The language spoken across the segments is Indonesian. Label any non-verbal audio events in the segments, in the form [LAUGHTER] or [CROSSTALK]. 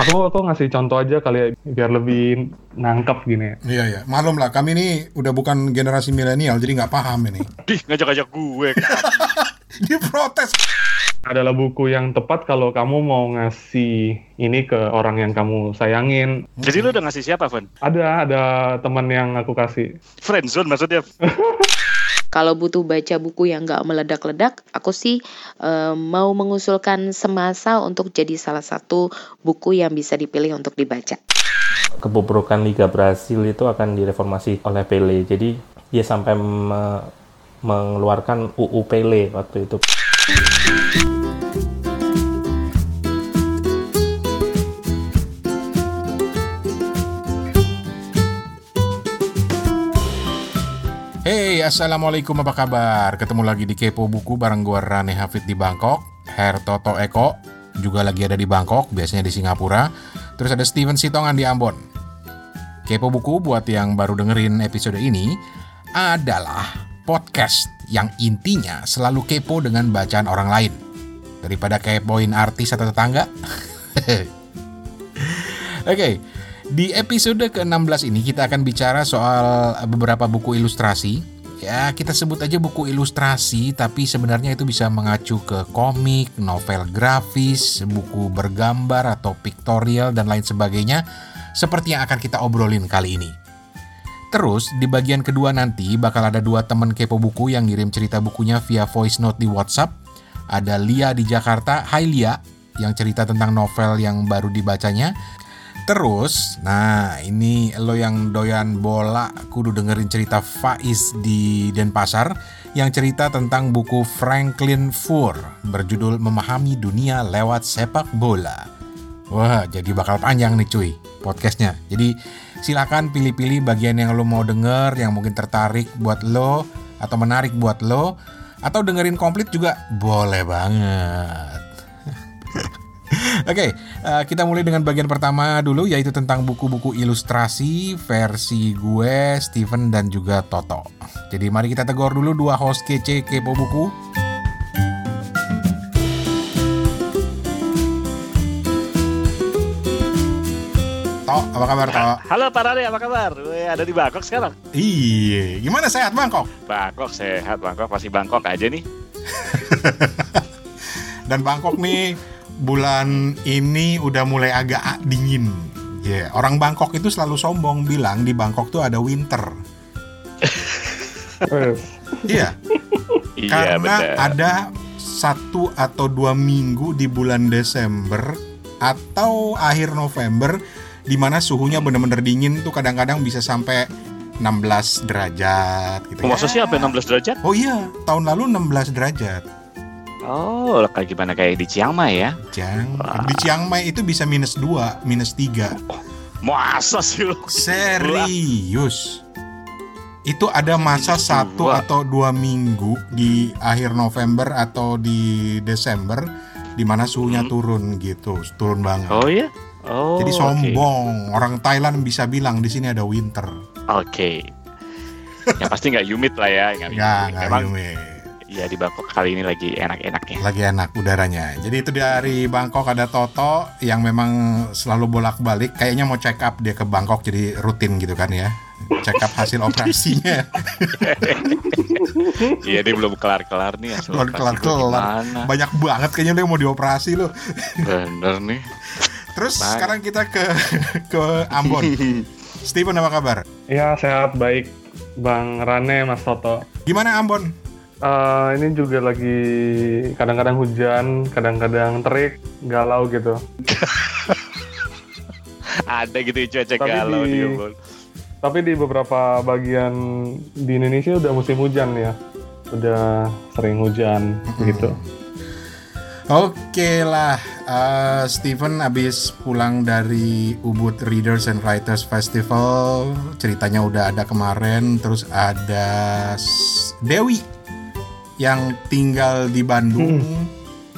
Aku aku ngasih contoh aja kali ya biar lebih nangkep gini. Iya iya, malum lah. Kami ini udah bukan generasi milenial, jadi nggak paham ini. [LAUGHS] Dih, ngajak-ngajak gue. [LAUGHS] Dia protes. Adalah buku yang tepat kalau kamu mau ngasih ini ke orang yang kamu sayangin. Jadi lu udah ngasih siapa, Van? Ada ada teman yang aku kasih. Friendzone maksudnya. [LAUGHS] Kalau butuh baca buku yang nggak meledak-ledak, aku sih eh, mau mengusulkan semasa untuk jadi salah satu buku yang bisa dipilih untuk dibaca. kebobrokan Liga Brasil itu akan direformasi oleh Pele. Jadi dia sampai me- mengeluarkan UU Pele waktu itu. Assalamualaikum apa kabar? Ketemu lagi di Kepo Buku bareng gua Rane Hafid di Bangkok, Her Toto Eko juga lagi ada di Bangkok, biasanya di Singapura. Terus ada Steven Sitongan di Ambon. Kepo Buku buat yang baru dengerin episode ini adalah podcast yang intinya selalu kepo dengan bacaan orang lain. Daripada kepoin artis atau tetangga. [LAUGHS] Oke, di episode ke-16 ini kita akan bicara soal beberapa buku ilustrasi. Ya, kita sebut aja buku ilustrasi, tapi sebenarnya itu bisa mengacu ke komik, novel grafis, buku bergambar atau pictorial dan lain sebagainya, seperti yang akan kita obrolin kali ini. Terus, di bagian kedua nanti bakal ada dua temen kepo buku yang ngirim cerita bukunya via voice note di WhatsApp. Ada Lia di Jakarta, Hai Lia, yang cerita tentang novel yang baru dibacanya. Terus, nah ini lo yang doyan bola kudu dengerin cerita Faiz di Denpasar yang cerita tentang buku Franklin Fur berjudul Memahami Dunia Lewat Sepak Bola. Wah, jadi bakal panjang nih cuy podcastnya. Jadi silakan pilih-pilih bagian yang lo mau denger, yang mungkin tertarik buat lo atau menarik buat lo, atau dengerin komplit juga boleh banget. [LAUGHS] Oke, eh, kita mulai dengan bagian pertama dulu yaitu tentang buku-buku ilustrasi versi gue, Steven dan juga Toto. Jadi mari kita tegur dulu dua host kece kepo buku. Tok, apa kabar Tok? Halo Pak Rane, apa kabar? Weh, ada di Bangkok sekarang. Iya, gimana sehat Bangkok? Bangkok sehat, Bangkok masih Bangkok aja nih. [LAUGHS] Dan Bangkok nih bulan ini udah mulai agak dingin. Ya, orang Bangkok itu selalu sombong bilang di Bangkok tuh ada winter. [LAUGHS] Eh, Iya, Iya karena benar. ada satu atau dua minggu di bulan Desember atau akhir November di mana suhunya bener-bener dingin tuh kadang-kadang bisa sampai 16 derajat gitu Oh, ya. sih sampai 16 derajat? Oh iya, tahun lalu 16 derajat. Oh, kayak gimana kayak di Chiang Mai ya? Jang. Wah. Di Chiang Mai itu bisa minus 2, minus 3. Masa sih lu? Serius. Itu ada masa Minus satu atau dua minggu di akhir November atau di Desember di mana suhunya Hmm. turun gitu, turun banget. Oh iya? Oh, Jadi sombong. Orang Thailand bisa bilang di sini ada winter. Oke. Yang pasti nggak humid lah ya. Nggak Ya, humid. nggak Memang humid. Ya di Bangkok kali ini lagi enak-enaknya. Lagi enak udaranya. Jadi itu dari Bangkok ada Toto yang memang selalu bolak-balik. Kayaknya mau check up dia ke Bangkok jadi rutin gitu kan ya. Check up hasil [LAUGHS] operasinya. Iya dia belum kelar-kelar nih. hasil Belum kelar-kelar. Banyak banget kayaknya lo yang mau dioperasi lo. Bener nih. Terus Banyak. sekarang kita ke ke Ambon. [LAUGHS] Steven apa kabar? ya sehat baik, Bang Rane, Mas Toto. Gimana Ambon? Eh, ini juga lagi kadang-kadang hujan, kadang-kadang terik, galau gitu. [LAUGHS] Ada gitu cuaca Tapi galau di- di. Tapi di beberapa bagian di Indonesia udah musim hujan ya, udah sering hujan gitu. Oke lah, eh, Steven abis pulang dari Ubud Readers and Writers Festival, ceritanya udah ada kemarin, terus ada Dewi yang tinggal di Bandung,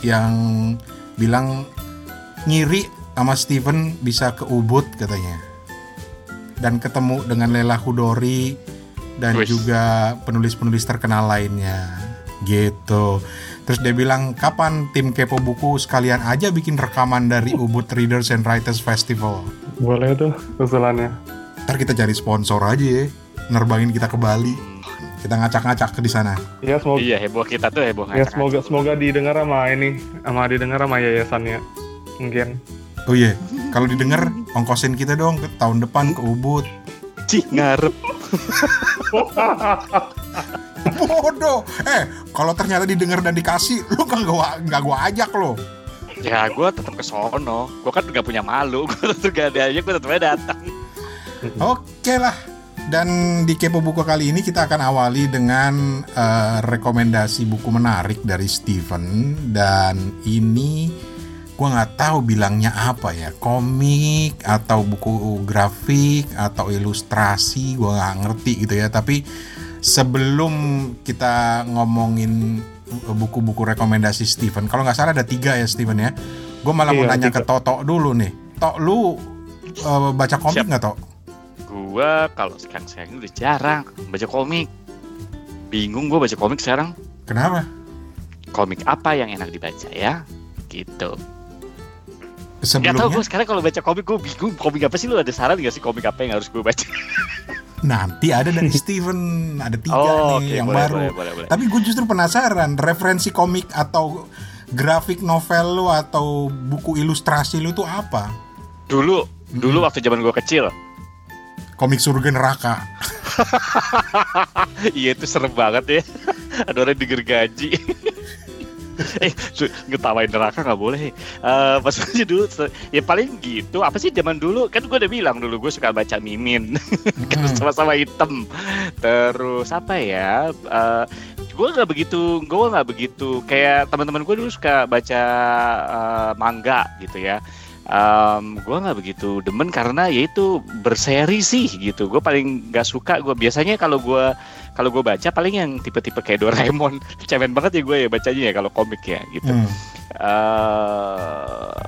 yang bilang ngiri sama Steven bisa ke Ubud katanya, dan ketemu dengan Lela Hudori dan Wis. juga penulis-penulis terkenal lainnya. Gitu. Terus dia bilang, kapan tim Kepo Buku sekalian aja bikin rekaman dari Ubud Readers and Writers Festival. Boleh tuh usulannya. Ntar kita cari sponsor aja ya, nerbangin kita ke Bali. Kita ngacak-ngacak ke di sana. Ya semoga Iya heboh kita tuh heboh ya ngacak-ngacak. semoga semoga didengar sama ini sama didengar sama yayasannya. Mungkin. Oh iya, kalau didengar ongkosin kita dong ke tahun depan ke Ubud. Cih ngarep. [LAUGHS] Bodoh. Eh, kalau ternyata didengar dan dikasih, lu kan gua nggak gua ajak lo. Ya gue tetap ke sono. Gue kan gak punya malu. [LAUGHS] Gue tetap gak ada aja. Gue tetap aja datang. Oke lah. Dan di Kepo Buku kali ini kita akan awali dengan eh, rekomendasi buku menarik dari Steven. Dan ini gua nggak tahu bilangnya apa ya komik atau buku grafik atau ilustrasi gua nggak ngerti gitu ya. Tapi sebelum kita ngomongin buku-buku rekomendasi Steven kalau nggak salah ada tiga ya Steven ya. Gue malah mau Iya, nanya tiga. ke Toto dulu nih. Tok lu eh, baca komik nggak Tok? Gue kalau sekarang sekarang udah jarang baca komik. Bingung gue baca komik sekarang. Kenapa? Komik apa yang enak dibaca ya? Gitu. Gak tau Sebelumnya gue sekarang kalau baca komik gue bingung komik apa sih lu ada saran gak sih komik apa yang harus gue baca? [LAUGHS] nanti ada dari [LAUGHS] Steven, ada tiga oh, nih oke, yang boleh, baru. Boleh, boleh, boleh. Tapi gue justru penasaran, referensi komik atau grafik novel lu atau buku ilustrasi lu tuh apa? Dulu, dulu waktu zaman gue kecil, Komik surga neraka. [LAUGHS] iya itu serem banget ya. [LAUGHS] Ada orang digergaji. [LAUGHS] eh, ngetawain neraka nggak boleh. Eh, pas aja dulu, ya paling gitu. Apa sih zaman dulu? Kan gue udah bilang dulu gue suka baca mimin. kan Hmm. sama-sama hitam. Terus apa ya? Eh, gue nggak begitu, gue nggak begitu. Kayak teman-teman gue dulu suka baca eh, manga gitu ya. Um, gue nggak begitu demen karena ya itu berseri sih gitu. Gue paling nggak suka. Gue biasanya kalau gue kalau gue baca paling yang tipe-tipe kayak Doraemon. [LAUGHS] Cemen banget ya gue ya bacanya ya kalau komik ya gitu. Hmm. eh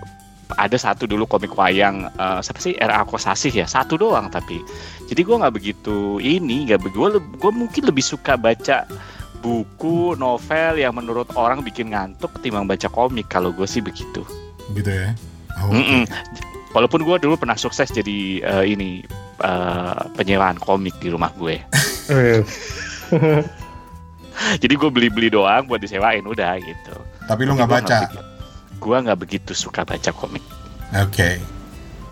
ada satu dulu komik wayang eh, siapa sih R.A. Kosasih ya satu doang tapi jadi gue nggak begitu ini nggak begitu gue mungkin lebih suka baca buku novel yang menurut orang bikin ngantuk ketimbang baca komik kalau gue sih begitu Gitu ya. Oh. Mm-mm. walaupun gue dulu pernah sukses jadi eh, ini eh, penyewaan komik di rumah gue Yes. [LAUGHS] jadi gue beli-beli doang buat disewain udah gitu Tapi lu nggak baca. gue nggak begitu suka baca komik Oke.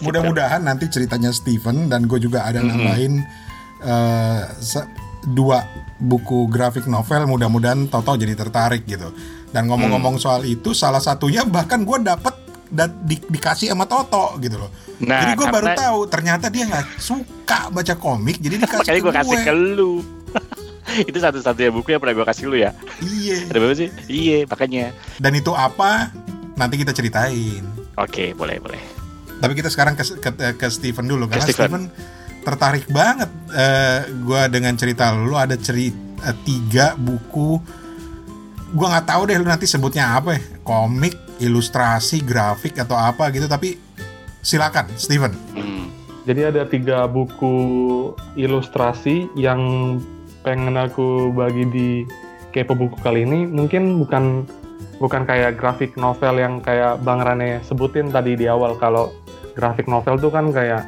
Mudah-mudahan nanti ceritanya Steven dan gue juga ada nambahin eh, se- dua buku grafik novel. Mudah-mudahan Toto jadi tertarik gitu. Dan ngomong-ngomong Hmm. soal itu, salah satunya bahkan gue dapet dan di- dikasih sama Toto gitu loh. nah jadi gue baru tahu ternyata dia nggak suka baca komik, jadi dikasih makanya ke gue kasih gue. ke lu [LAUGHS] itu satu-satunya buku yang pernah gue kasih lu ya Iya. ada berapa sih iya makanya Dan itu apa? Nanti kita ceritain. oke boleh boleh Tapi kita sekarang ke ke, ke Steven dulu karena Steven. Steven tertarik banget eh gua dengan cerita lu. Lu ada cerita tiga buku. Gua nggak tahu deh lu nanti sebutnya apa ya. Komik, ilustrasi, grafik atau apa gitu. Tapi silakan Steven. Hmm. Jadi ada tiga buku ilustrasi yang pengen aku bagi di kepo buku kali ini. Mungkin bukan bukan kayak grafik novel yang kayak Bang Rane sebutin tadi di awal. Kalau grafik novel tuh kan kayak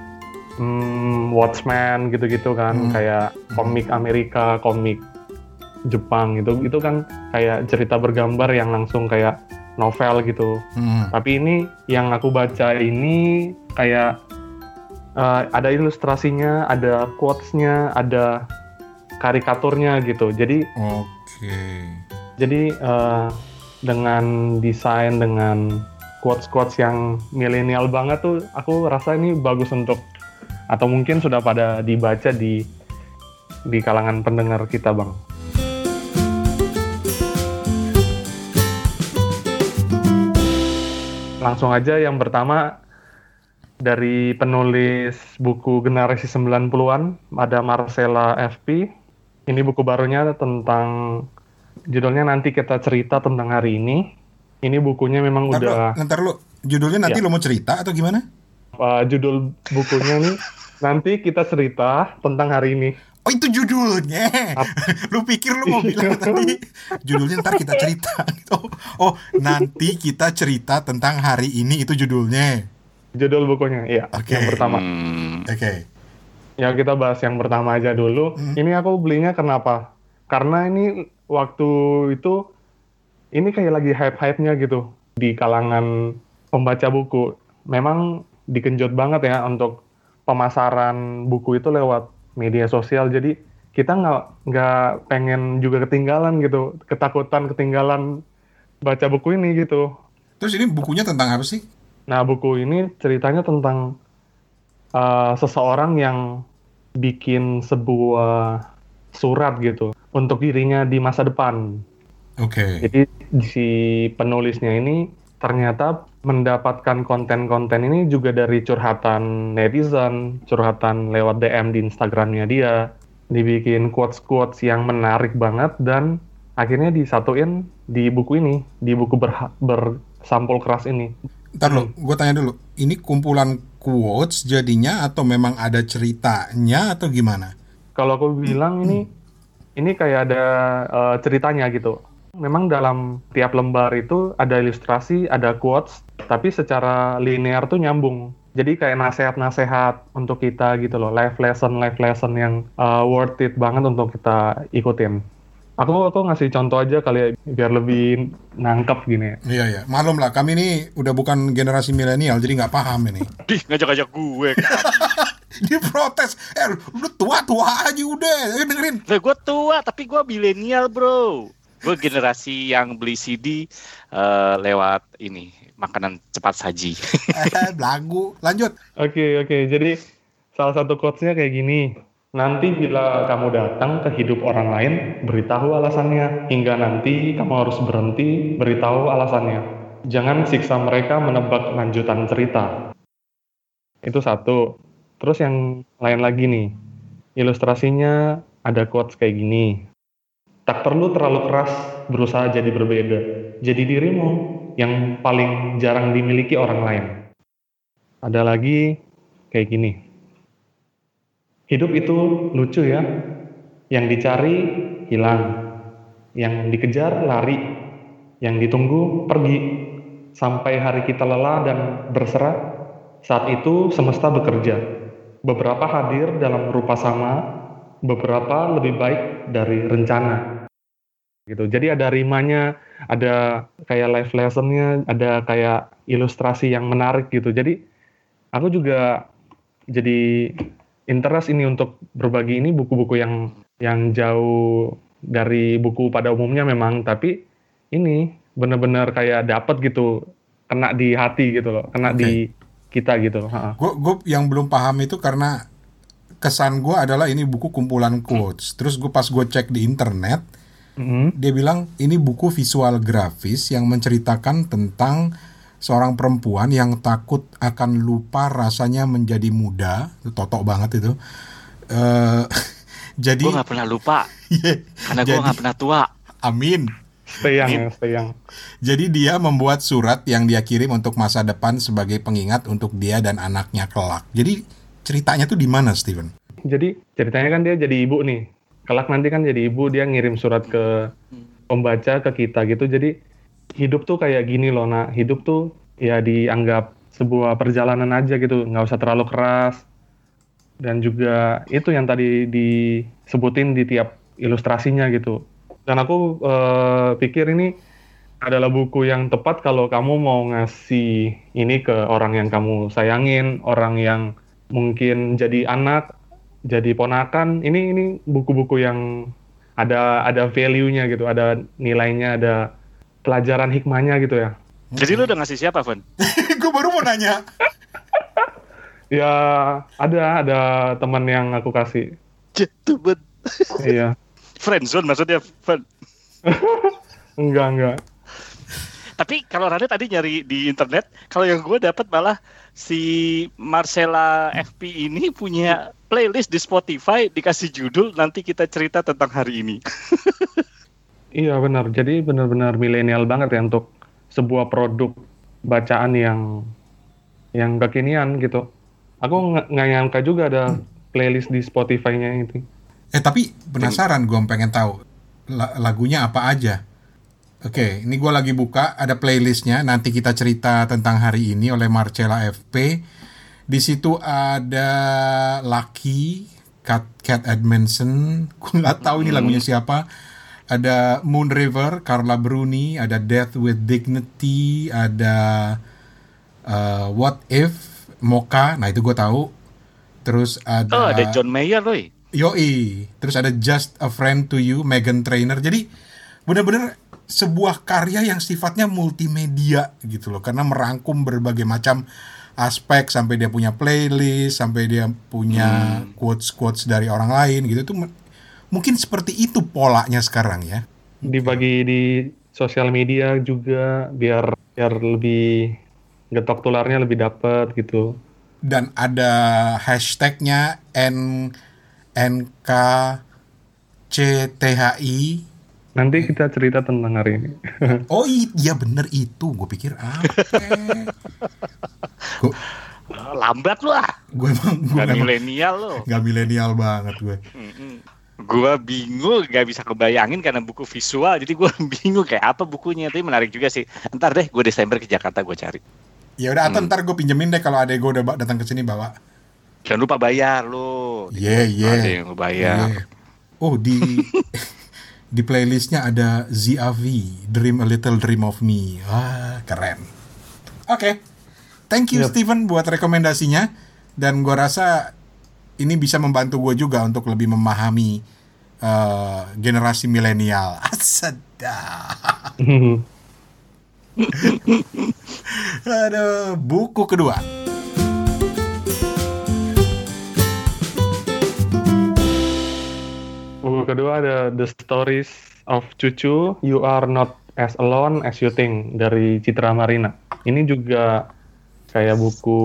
hmm, Watchmen gitu-gitu kan, Hmm. kayak komik Amerika, komik Jepang gitu. Itu kan kayak cerita bergambar yang langsung kayak novel gitu. Hmm. Tapi ini yang aku baca ini kayak eh, ada ilustrasinya, ada quotes-nya, ada karikaturnya gitu. Jadi Oke. jadi eh, dengan desain dengan quotes-quotes yang milenial banget tuh aku rasa ini bagus untuk atau mungkin sudah pada dibaca di di kalangan pendengar kita, Bang. Langsung aja yang pertama dari penulis buku generasi 90-an ada Marcella FP. Ini buku barunya tentang judulnya nanti kita cerita tentang hari ini. Ini bukunya memang Ntar udah ntar lu judulnya nanti Ya. lu mau cerita atau gimana? uh, judul bukunya nih nanti kita cerita tentang hari ini. Oh itu judulnya. [LAUGHS] lu pikir lu mau bilang [LAUGHS] tadi judulnya ntar kita cerita. Oh, [LAUGHS] oh nanti kita cerita tentang hari ini itu judulnya. Judul bukunya, iya. Oke. Yang pertama. Hmm. Oke. Ya kita bahas yang pertama aja dulu. Hmm. Ini aku belinya kenapa? Karena ini waktu itu ini kayak lagi hype-hype-nya gitu di kalangan pembaca buku. Memang dikenjot banget ya untuk pemasaran buku itu lewat media sosial. Jadi kita nggak nggak pengen juga ketinggalan gitu, ketakutan ketinggalan baca buku ini gitu. Terus ini bukunya tentang apa sih? Nah, buku ini ceritanya tentang uh, seseorang yang bikin sebuah surat gitu untuk dirinya di masa depan. Oke. Jadi si penulisnya ini ternyata mendapatkan konten-konten ini juga dari curhatan netizen, curhatan lewat DM di Instagramnya dia, dibikin quotes-quotes yang menarik banget dan akhirnya disatuin di buku ini, di buku bersampul keras ini. Ntar lo, gue tanya dulu. Ini kumpulan quotes jadinya atau memang ada ceritanya atau gimana? Kalau aku bilang ini ini kayak ada eh, ceritanya gitu. Memang dalam tiap lembar itu ada ilustrasi, ada quotes, tapi secara linear tuh nyambung. Jadi kayak nasehat-nasehat untuk kita gitu loh, life lesson, life lesson yang eh, worth it banget untuk kita ikutin. Aku aku ngasih contoh aja kali ya, biar lebih nangkep gini ya. Iya ya, malum lah. Kami ini udah bukan generasi milenial, jadi nggak paham ini. Dih, ngajak-ngajak gue. [LAUGHS] Dia protes. Eh, lu tua-tua aja udah. Dengerin. Lah gue tua, tapi gue milenial bro. Gue generasi yang beli CD eh, lewat ini makanan cepat saji. [LAUGHS] Eh, belagu. Lanjut. Oke, oke. Jadi salah satu quotes-nya kayak gini. Nanti bila kamu datang ke hidup orang lain, beritahu alasannya. Hingga nanti kamu harus berhenti beritahu alasannya. Jangan siksa mereka menebak lanjutan cerita. Itu satu. Terus yang lain lagi nih. Ilustrasinya ada quotes kayak gini. Tak perlu terlalu keras berusaha jadi berbeda. Jadi dirimu yang paling jarang dimiliki orang lain. Ada lagi kayak gini. Hidup itu lucu ya. Yang dicari hilang. Yang dikejar lari. Yang ditunggu pergi. Sampai hari kita lelah dan berserah, saat itu semesta bekerja. Beberapa hadir dalam rupa sama, beberapa lebih baik dari rencana. Gitu. Jadi ada rimanya, ada kayak live lessonnya, ada kayak ilustrasi yang menarik gitu. Jadi aku juga jadi interest ini untuk berbagi ini buku-buku yang yang jauh dari buku pada umumnya memang, tapi ini benar-benar kayak dapat gitu, kena di hati gitu loh, kena Oke. di kita gitu. Gue yang belum paham itu karena kesan gue adalah ini buku kumpulan quotes. Terus gue pas gue cek di internet, Mhm. dia bilang ini buku visual grafis yang menceritakan tentang seorang perempuan yang takut akan lupa rasanya menjadi muda. Totok banget itu. Eh [LAUGHS] jadi gue nggak pernah lupa [LAUGHS] Iya. karena gue nggak pernah tua. amin. Stay young ya, stay young. Jadi dia membuat surat yang dia kirim untuk masa depan sebagai pengingat untuk dia dan anaknya kelak. Jadi ceritanya tuh di mana, Steven? Jadi ceritanya kan dia jadi ibu nih. Kelak nanti kan jadi ibu dia ngirim surat ke pembaca ke kita gitu. Jadi hidup tuh kayak gini loh, nak. Hidup tuh ya dianggap sebuah perjalanan aja gitu, nggak usah terlalu keras. Dan juga itu yang tadi disebutin di tiap ilustrasinya gitu. Dan aku eh, pikir ini adalah buku yang tepat kalau kamu mau ngasih ini ke orang yang kamu sayangin, orang yang mungkin jadi anak, jadi ponakan. Ini ini buku-buku yang ada ada value-nya gitu, ada nilainya, ada pelajaran hikmahnya gitu ya. Jadi lu udah ngasih siapa, Van? [LAUGHS] Gue baru mau nanya. [LAUGHS] Ya ada ada teman yang aku kasih. Jatuh bet. iya, Friendzone maksudnya, Van. [LAUGHS] enggak enggak. Tapi kalau Rane tadi nyari di internet, kalau yang gue dapat malah si Marcella FP ini punya playlist di Spotify dikasih judul nanti kita cerita tentang hari ini. [LAUGHS] Iya benar. Jadi benar-benar milenial banget ya untuk sebuah produk bacaan yang yang kekinian gitu. Aku nggak nyangka juga ada playlist di Spotify-nya itu. Eh tapi penasaran gue pengen tahu la- lagunya apa aja. Oke, ini gue lagi buka ada playlistnya. Nanti kita cerita tentang hari ini oleh Marcella FP. Di situ ada Lucky, Cat, Cat Edmondson. [LAUGHS] Gue nggak tahu ini lagunya siapa. Ada Moon River, Carla Bruni. Ada Death with Dignity. Ada uh, What If, Mocha. Nah itu gue tahu. Terus ada. Oh, ada John Mayer, Roy. Yoi, terus ada Just a Friend to You, Megan Trainer. Jadi benar-benar sebuah karya yang sifatnya multimedia gitu loh, karena merangkum berbagai macam aspek sampai dia punya playlist, sampai dia punya quotes quotes dari orang lain gitu. Itu m- mungkin seperti itu polanya sekarang ya. Dibagi di sosial media juga biar biar lebih getok tularnya lebih dapet gitu. Dan ada hashtagnya N NKCTHI Nanti kita cerita tentang hari ini. [LAUGHS] Oh iya bener itu, gue pikir apa? gue Ah, Lambat lu ah. gue emang gue Gak emang milenial lo. nggak milenial banget gue. Gua bingung gak bisa kebayangin karena buku visual jadi gua [LAUGHS] bingung kayak apa bukunya tapi menarik juga sih ntar deh gue Desember ke Jakarta gue cari Ya udah, atau ntar gue pinjemin deh kalau adek gue udah datang ke sini bawa. jangan lupa bayar lo Iya iya. ada yang lu bayar Iya. Oh di [LAUGHS] di playlistnya ada ZAV Dream a Little Dream of Me. Wah keren. Oke, thank you Yep. Steven buat rekomendasinya dan gue rasa ini bisa membantu gue juga untuk lebih memahami eh, generasi milenial. [LAUGHS] Sedap. [LAUGHS] Aduh, buku kedua. Kedua ada The Stories of Cucu, You Are Not As Alone As You Think dari Citra Marina. Ini juga kayak buku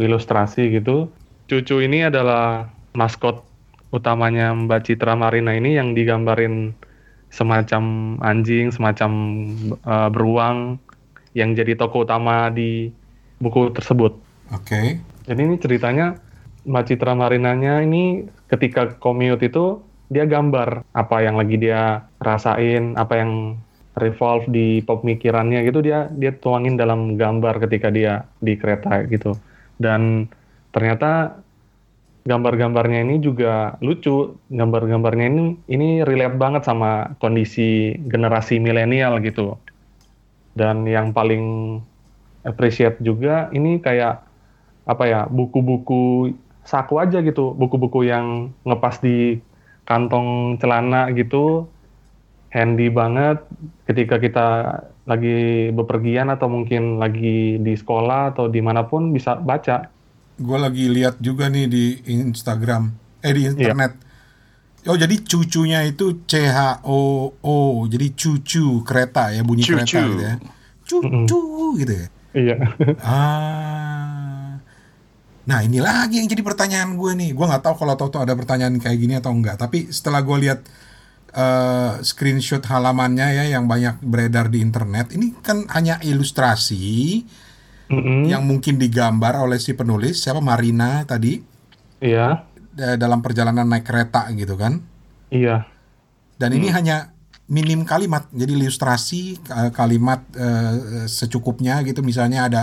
ilustrasi gitu. Cucu ini adalah maskot utamanya Mbak Citra Marina ini yang digambarin semacam anjing, semacam uh, beruang yang jadi tokoh utama di buku tersebut. Oke. Jadi ini ceritanya Mbak Citra Marinanya ini ketika commute itu dia gambar apa yang lagi dia rasain, apa yang revolve di pemikirannya gitu dia dia tuangin dalam gambar ketika dia di kereta gitu. Dan ternyata gambar-gambarnya ini juga lucu. Gambar-gambarnya ini ini relate banget sama kondisi generasi milenial gitu. Dan yang paling appreciate juga ini kayak apa ya buku-buku saku aja gitu buku-buku yang ngepas di kantong celana gitu handy banget ketika kita lagi bepergian atau mungkin lagi di sekolah atau di mana pun bisa baca Gue lagi lihat juga nih di Instagram, eh di internet. Oh jadi cucunya itu C H O O, jadi cucu kereta ya bunyi Cucu. kereta gitu ya. Cucu gitu ya. iya Ah. Nah ini lagi yang jadi pertanyaan gue nih. Gue nggak tahu kalau Toto ada pertanyaan kayak gini atau enggak. Tapi setelah gue lihat eh, screenshot halamannya ya yang banyak beredar di internet, ini kan hanya ilustrasi Mm-mm. yang mungkin digambar oleh si penulis siapa Marina tadi iya eh, dalam perjalanan naik kereta gitu kan. iya Dan ini hanya minim kalimat. Jadi ilustrasi eh, kalimat eh, secukupnya gitu misalnya ada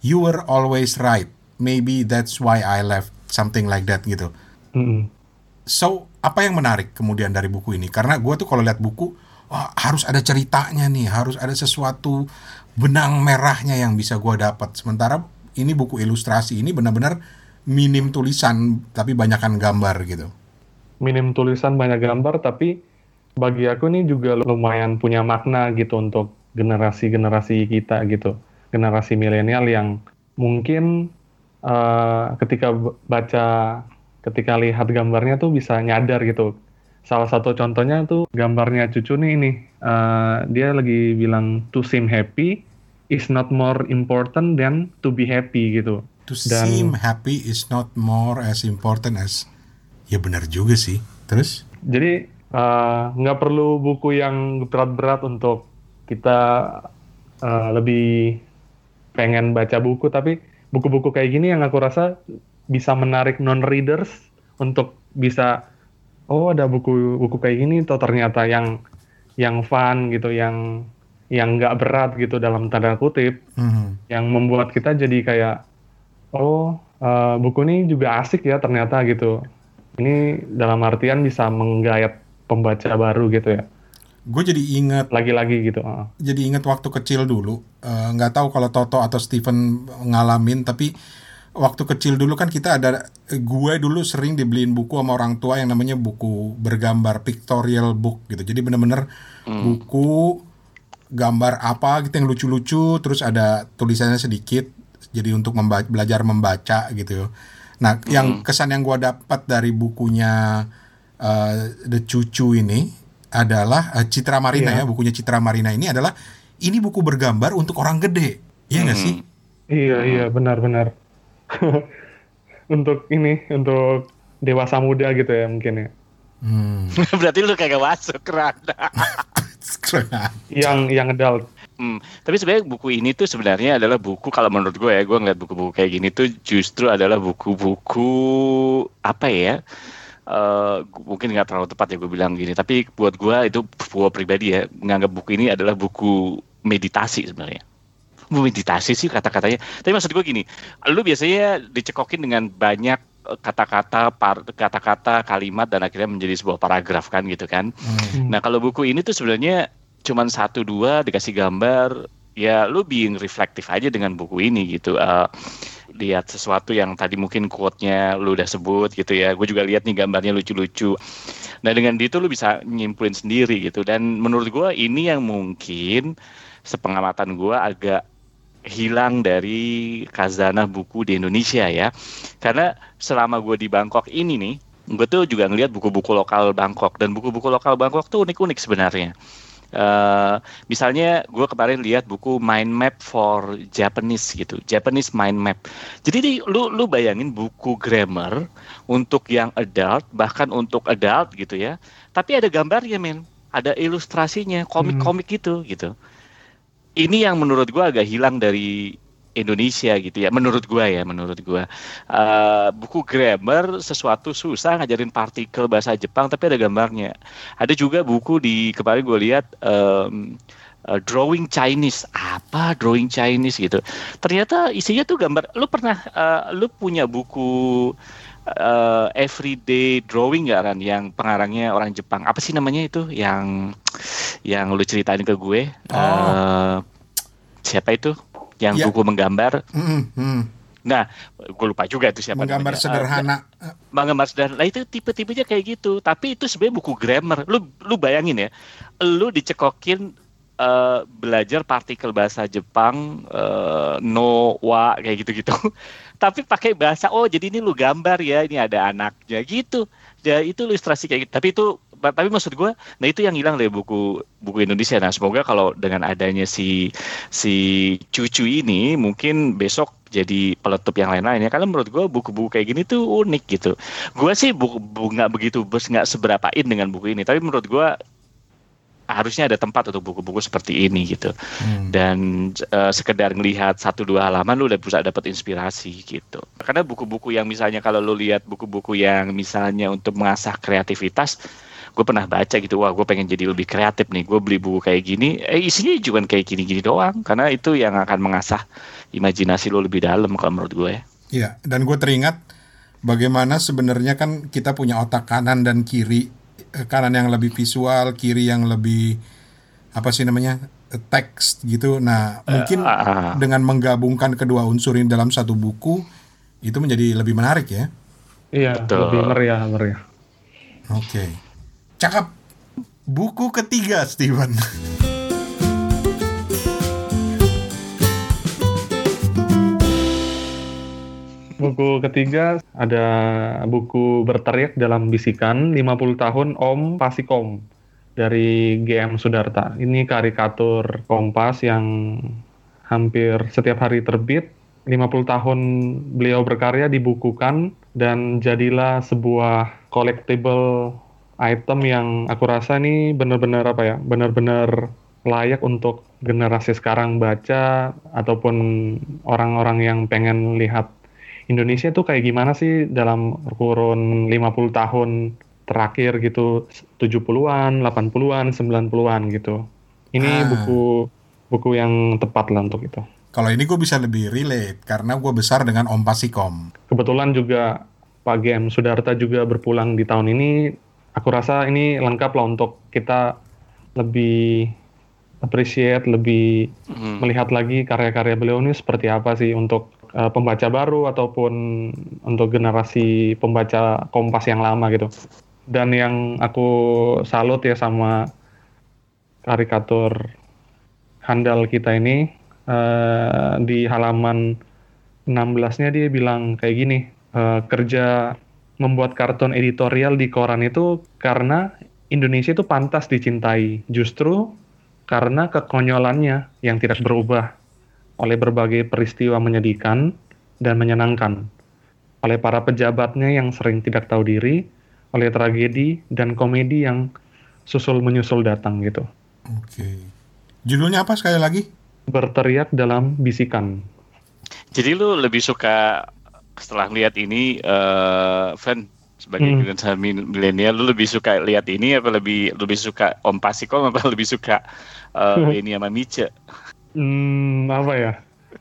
you were always right. Maybe that's why I left something like that gitu. Mm-mm. So, apa yang menarik kemudian dari buku ini? Karena gue tuh kalau lihat buku, wah, harus ada ceritanya nih, harus ada sesuatu benang merahnya yang bisa gue dapat. Sementara ini buku ilustrasi ini benar-benar minim tulisan tapi banyakan gambar gitu. minim tulisan banyak gambar tapi bagi aku ini juga lumayan punya makna gitu untuk generasi-generasi kita gitu generasi milenial yang mungkin eh, ketika baca ketika lihat gambarnya tuh bisa nyadar gitu. Salah satu contohnya tuh gambarnya cucu nih ini. Eh, dia lagi bilang to seem happy is not more important than to be happy gitu. To Dan- seem happy is not more as important as ya benar juga sih. Terus? Jadi eh, nggak perlu buku yang berat-berat untuk kita eh, lebih pengen baca buku, tapi buku-buku kayak gini yang aku rasa bisa menarik non-readers untuk bisa oh ada buku buku kayak gini tuh ternyata yang yang fun gitu yang yang nggak berat gitu dalam tanda kutip Hmm. yang membuat kita jadi kayak oh eh, buku ini juga asik ya ternyata gitu ini dalam artian bisa menggayat pembaca baru gitu ya Gue jadi ingat lagi-lagi gitu ah. jadi ingat waktu kecil dulu. Eh, nggak tahu kalau Toto atau Steven ngalamin tapi waktu kecil dulu kan kita ada gue dulu sering dibeliin buku sama orang tua yang namanya buku bergambar pictorial book gitu. Jadi bener-bener buku gambar apa gitu yang lucu-lucu terus ada tulisannya sedikit jadi untuk memba- belajar membaca gitu. Nah yang kesan yang gue dapat dari bukunya eh, The Cucu ini adalah eh, Citra Marina Iya. ya bukunya Citra Marina ini adalah ini buku bergambar untuk orang gede Iya nggak sih iya iya benar-benar [LAUGHS] untuk ini untuk dewasa muda gitu ya mungkin ya hmm. [LAUGHS] Berarti lu kagak masuk kerana. [LAUGHS] Keren. yang yang adult Hmm, tapi sebenarnya buku ini tuh sebenarnya adalah buku kalau menurut gue ya, gue ngeliat buku-buku kayak gini tuh justru adalah buku-buku apa ya? Eh, gu- mungkin nggak terlalu tepat ya gue bilang gini, tapi buat gue itu gue pribadi ya menganggap buku ini adalah buku meditasi sebenarnya. Meditasi sih kata-katanya. Tapi maksud gue gini, lu biasanya dicekokin dengan banyak eh, kata-kata, kata-kata, kalimat dan akhirnya menjadi sebuah paragraf kan gitu kan. Hmm. Nah kalau buku ini tuh sebenarnya cuman satu dua dikasih gambar, ya lu being reflektif aja dengan buku ini gitu. Eh, lihat sesuatu yang tadi mungkin quote-nya lu udah sebut gitu ya. Gue juga lihat nih gambarnya lucu-lucu. Nah dengan itu lu bisa nyimpulin sendiri gitu. Dan menurut gue ini yang mungkin sepengamatan gue agak hilang dari kazanah buku di Indonesia ya. Karena selama gue di Bangkok ini nih, gue tuh juga ngelihat buku-buku lokal Bangkok dan buku-buku lokal Bangkok tuh unik-unik sebenarnya. Eh, misalnya gue kemarin lihat buku Mind Map for Japanese gitu, Japanese Mind Map. Jadi nih, lu lu bayangin buku grammar untuk yang adult bahkan untuk adult gitu ya. Tapi ada gambarnya men, ada ilustrasinya, komik-komik gitu gitu. Ini yang menurut gue agak hilang dari Indonesia gitu ya, menurut gua ya, menurut gua Eh, buku grammar sesuatu susah ngajarin partikel bahasa Jepang tapi ada gambarnya. Ada juga buku di kemarin gue lihat em, eh, drawing Chinese apa drawing Chinese gitu. Ternyata isinya tuh gambar. Lu pernah eh, lu punya buku eh, everyday drawing nggak Ran yang pengarangnya orang Jepang? Apa sih namanya itu yang yang lu ceritain ke gue? Oh. Eh, siapa itu? Yang Ya. buku menggambar. Hmm, hmm. Nah, gue lupa juga itu siapa menggambar namanya. sederhana Eh, menggambar sederhana. Nah, itu tipe-tipenya kayak gitu. Tapi itu sebenarnya buku grammar. Lu lu bayangin ya. Lu dicekokin eh, belajar partikel bahasa Jepang eh, no wa kayak gitu-gitu. [LAUGHS] Tapi pakai bahasa oh jadi ini lu gambar ya, ini ada anaknya gitu. Ya itu ilustrasi kayak gitu. Tapi itu tapi maksud gue, nah itu yang hilang dari buku buku Indonesia. Nah semoga kalau dengan adanya si si cucu ini mungkin besok jadi peletup yang lain-lain ya. Karena menurut gue buku-buku kayak gini tuh unik gitu. Gue sih buku bu- nggak begitu nggak seberapain dengan buku ini. Tapi menurut gue harusnya ada tempat untuk buku-buku seperti ini gitu. Hmm. Dan eh, sekedar ngelihat satu dua halaman lu udah bisa dapat inspirasi gitu. Karena buku-buku yang misalnya kalau lu lihat buku-buku yang misalnya untuk mengasah kreativitas gue pernah baca gitu wah gue pengen jadi lebih kreatif nih gue beli buku kayak gini eh isinya cuma kayak gini-gini doang karena itu yang akan mengasah imajinasi lo lebih dalam kalau menurut gue ya Iya, dan gue teringat bagaimana sebenarnya kan kita punya otak kanan dan kiri, Eh, kanan yang lebih visual, kiri yang lebih apa sih namanya eh, teks gitu. Nah, mungkin ah. dengan menggabungkan kedua unsur ini dalam satu buku itu menjadi lebih menarik ya. iya Betul. lebih meriah meriah Oke, cakep. Buku ketiga, Steven. Buku ketiga ada buku berteriak dalam bisikan 50 tahun Om Pasikom dari GM Sudarta. Ini karikatur Kompas yang hampir setiap hari terbit. 50 tahun beliau berkarya dibukukan dan jadilah sebuah collectible item yang aku rasa ini benar-benar apa ya, benar-benar layak untuk generasi sekarang baca ataupun orang-orang yang pengen lihat Indonesia tuh kayak gimana sih dalam kurun 50 tahun terakhir gitu 70-an, 80-an, 90-an gitu. Ini Ah. buku buku yang tepat lah untuk itu. Kalau ini gue bisa lebih relate karena gue besar dengan Om Pasikom. Kebetulan juga Pak GM Sudarta juga berpulang di tahun ini. Aku rasa ini lengkap lah untuk kita lebih appreciate, lebih Hmm. melihat lagi karya-karya beliau ini seperti apa sih untuk uh, pembaca baru ataupun untuk generasi pembaca Kompas yang lama gitu. Dan yang aku salut ya sama karikatur handal kita ini uh, di halaman 16-nya dia bilang kayak gini, uh, kerja membuat kartun editorial di koran itu karena Indonesia itu pantas dicintai. Justru karena kekonyolannya yang tidak berubah oleh berbagai peristiwa menyedihkan dan menyenangkan, oleh para pejabatnya yang sering tidak tahu diri, oleh tragedi dan komedi yang susul menyusul datang gitu. Oke. Judulnya apa sekali lagi? Berteriak dalam bisikan. Jadi lu lebih suka setelah lihat ini, eh Van sebagai Hmm. generasi milenial, lu lebih suka lihat ini apa lebih lebih suka Om Pasikom apa [LAUGHS] lebih suka eh Benny sama Mice? Hmm, apa ya?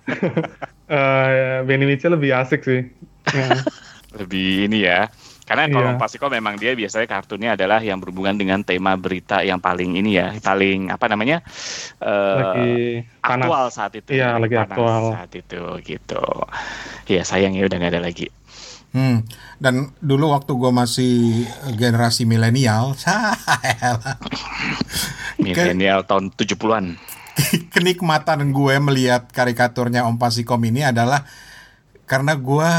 [LAUGHS] Eh, Benny Mitchell lebih asik sih. [LAUGHS] Ya. Lebih ini ya. Karena kalau Iya. Om Pasikom memang dia biasanya kartunnya adalah yang berhubungan dengan tema berita yang paling ini ya, paling apa namanya? eh, lagi panas. aktual saat itu. Iya, lagi Panas aktual. saat itu gitu. Ya sayangnya udah nggak ada lagi. Hmm. Dan dulu waktu gue masih generasi milenial. [LAUGHS] Milenial tahun 70-an. [LAUGHS] kenikmatan gue melihat karikaturnya Om Pasikom ini adalah karena gue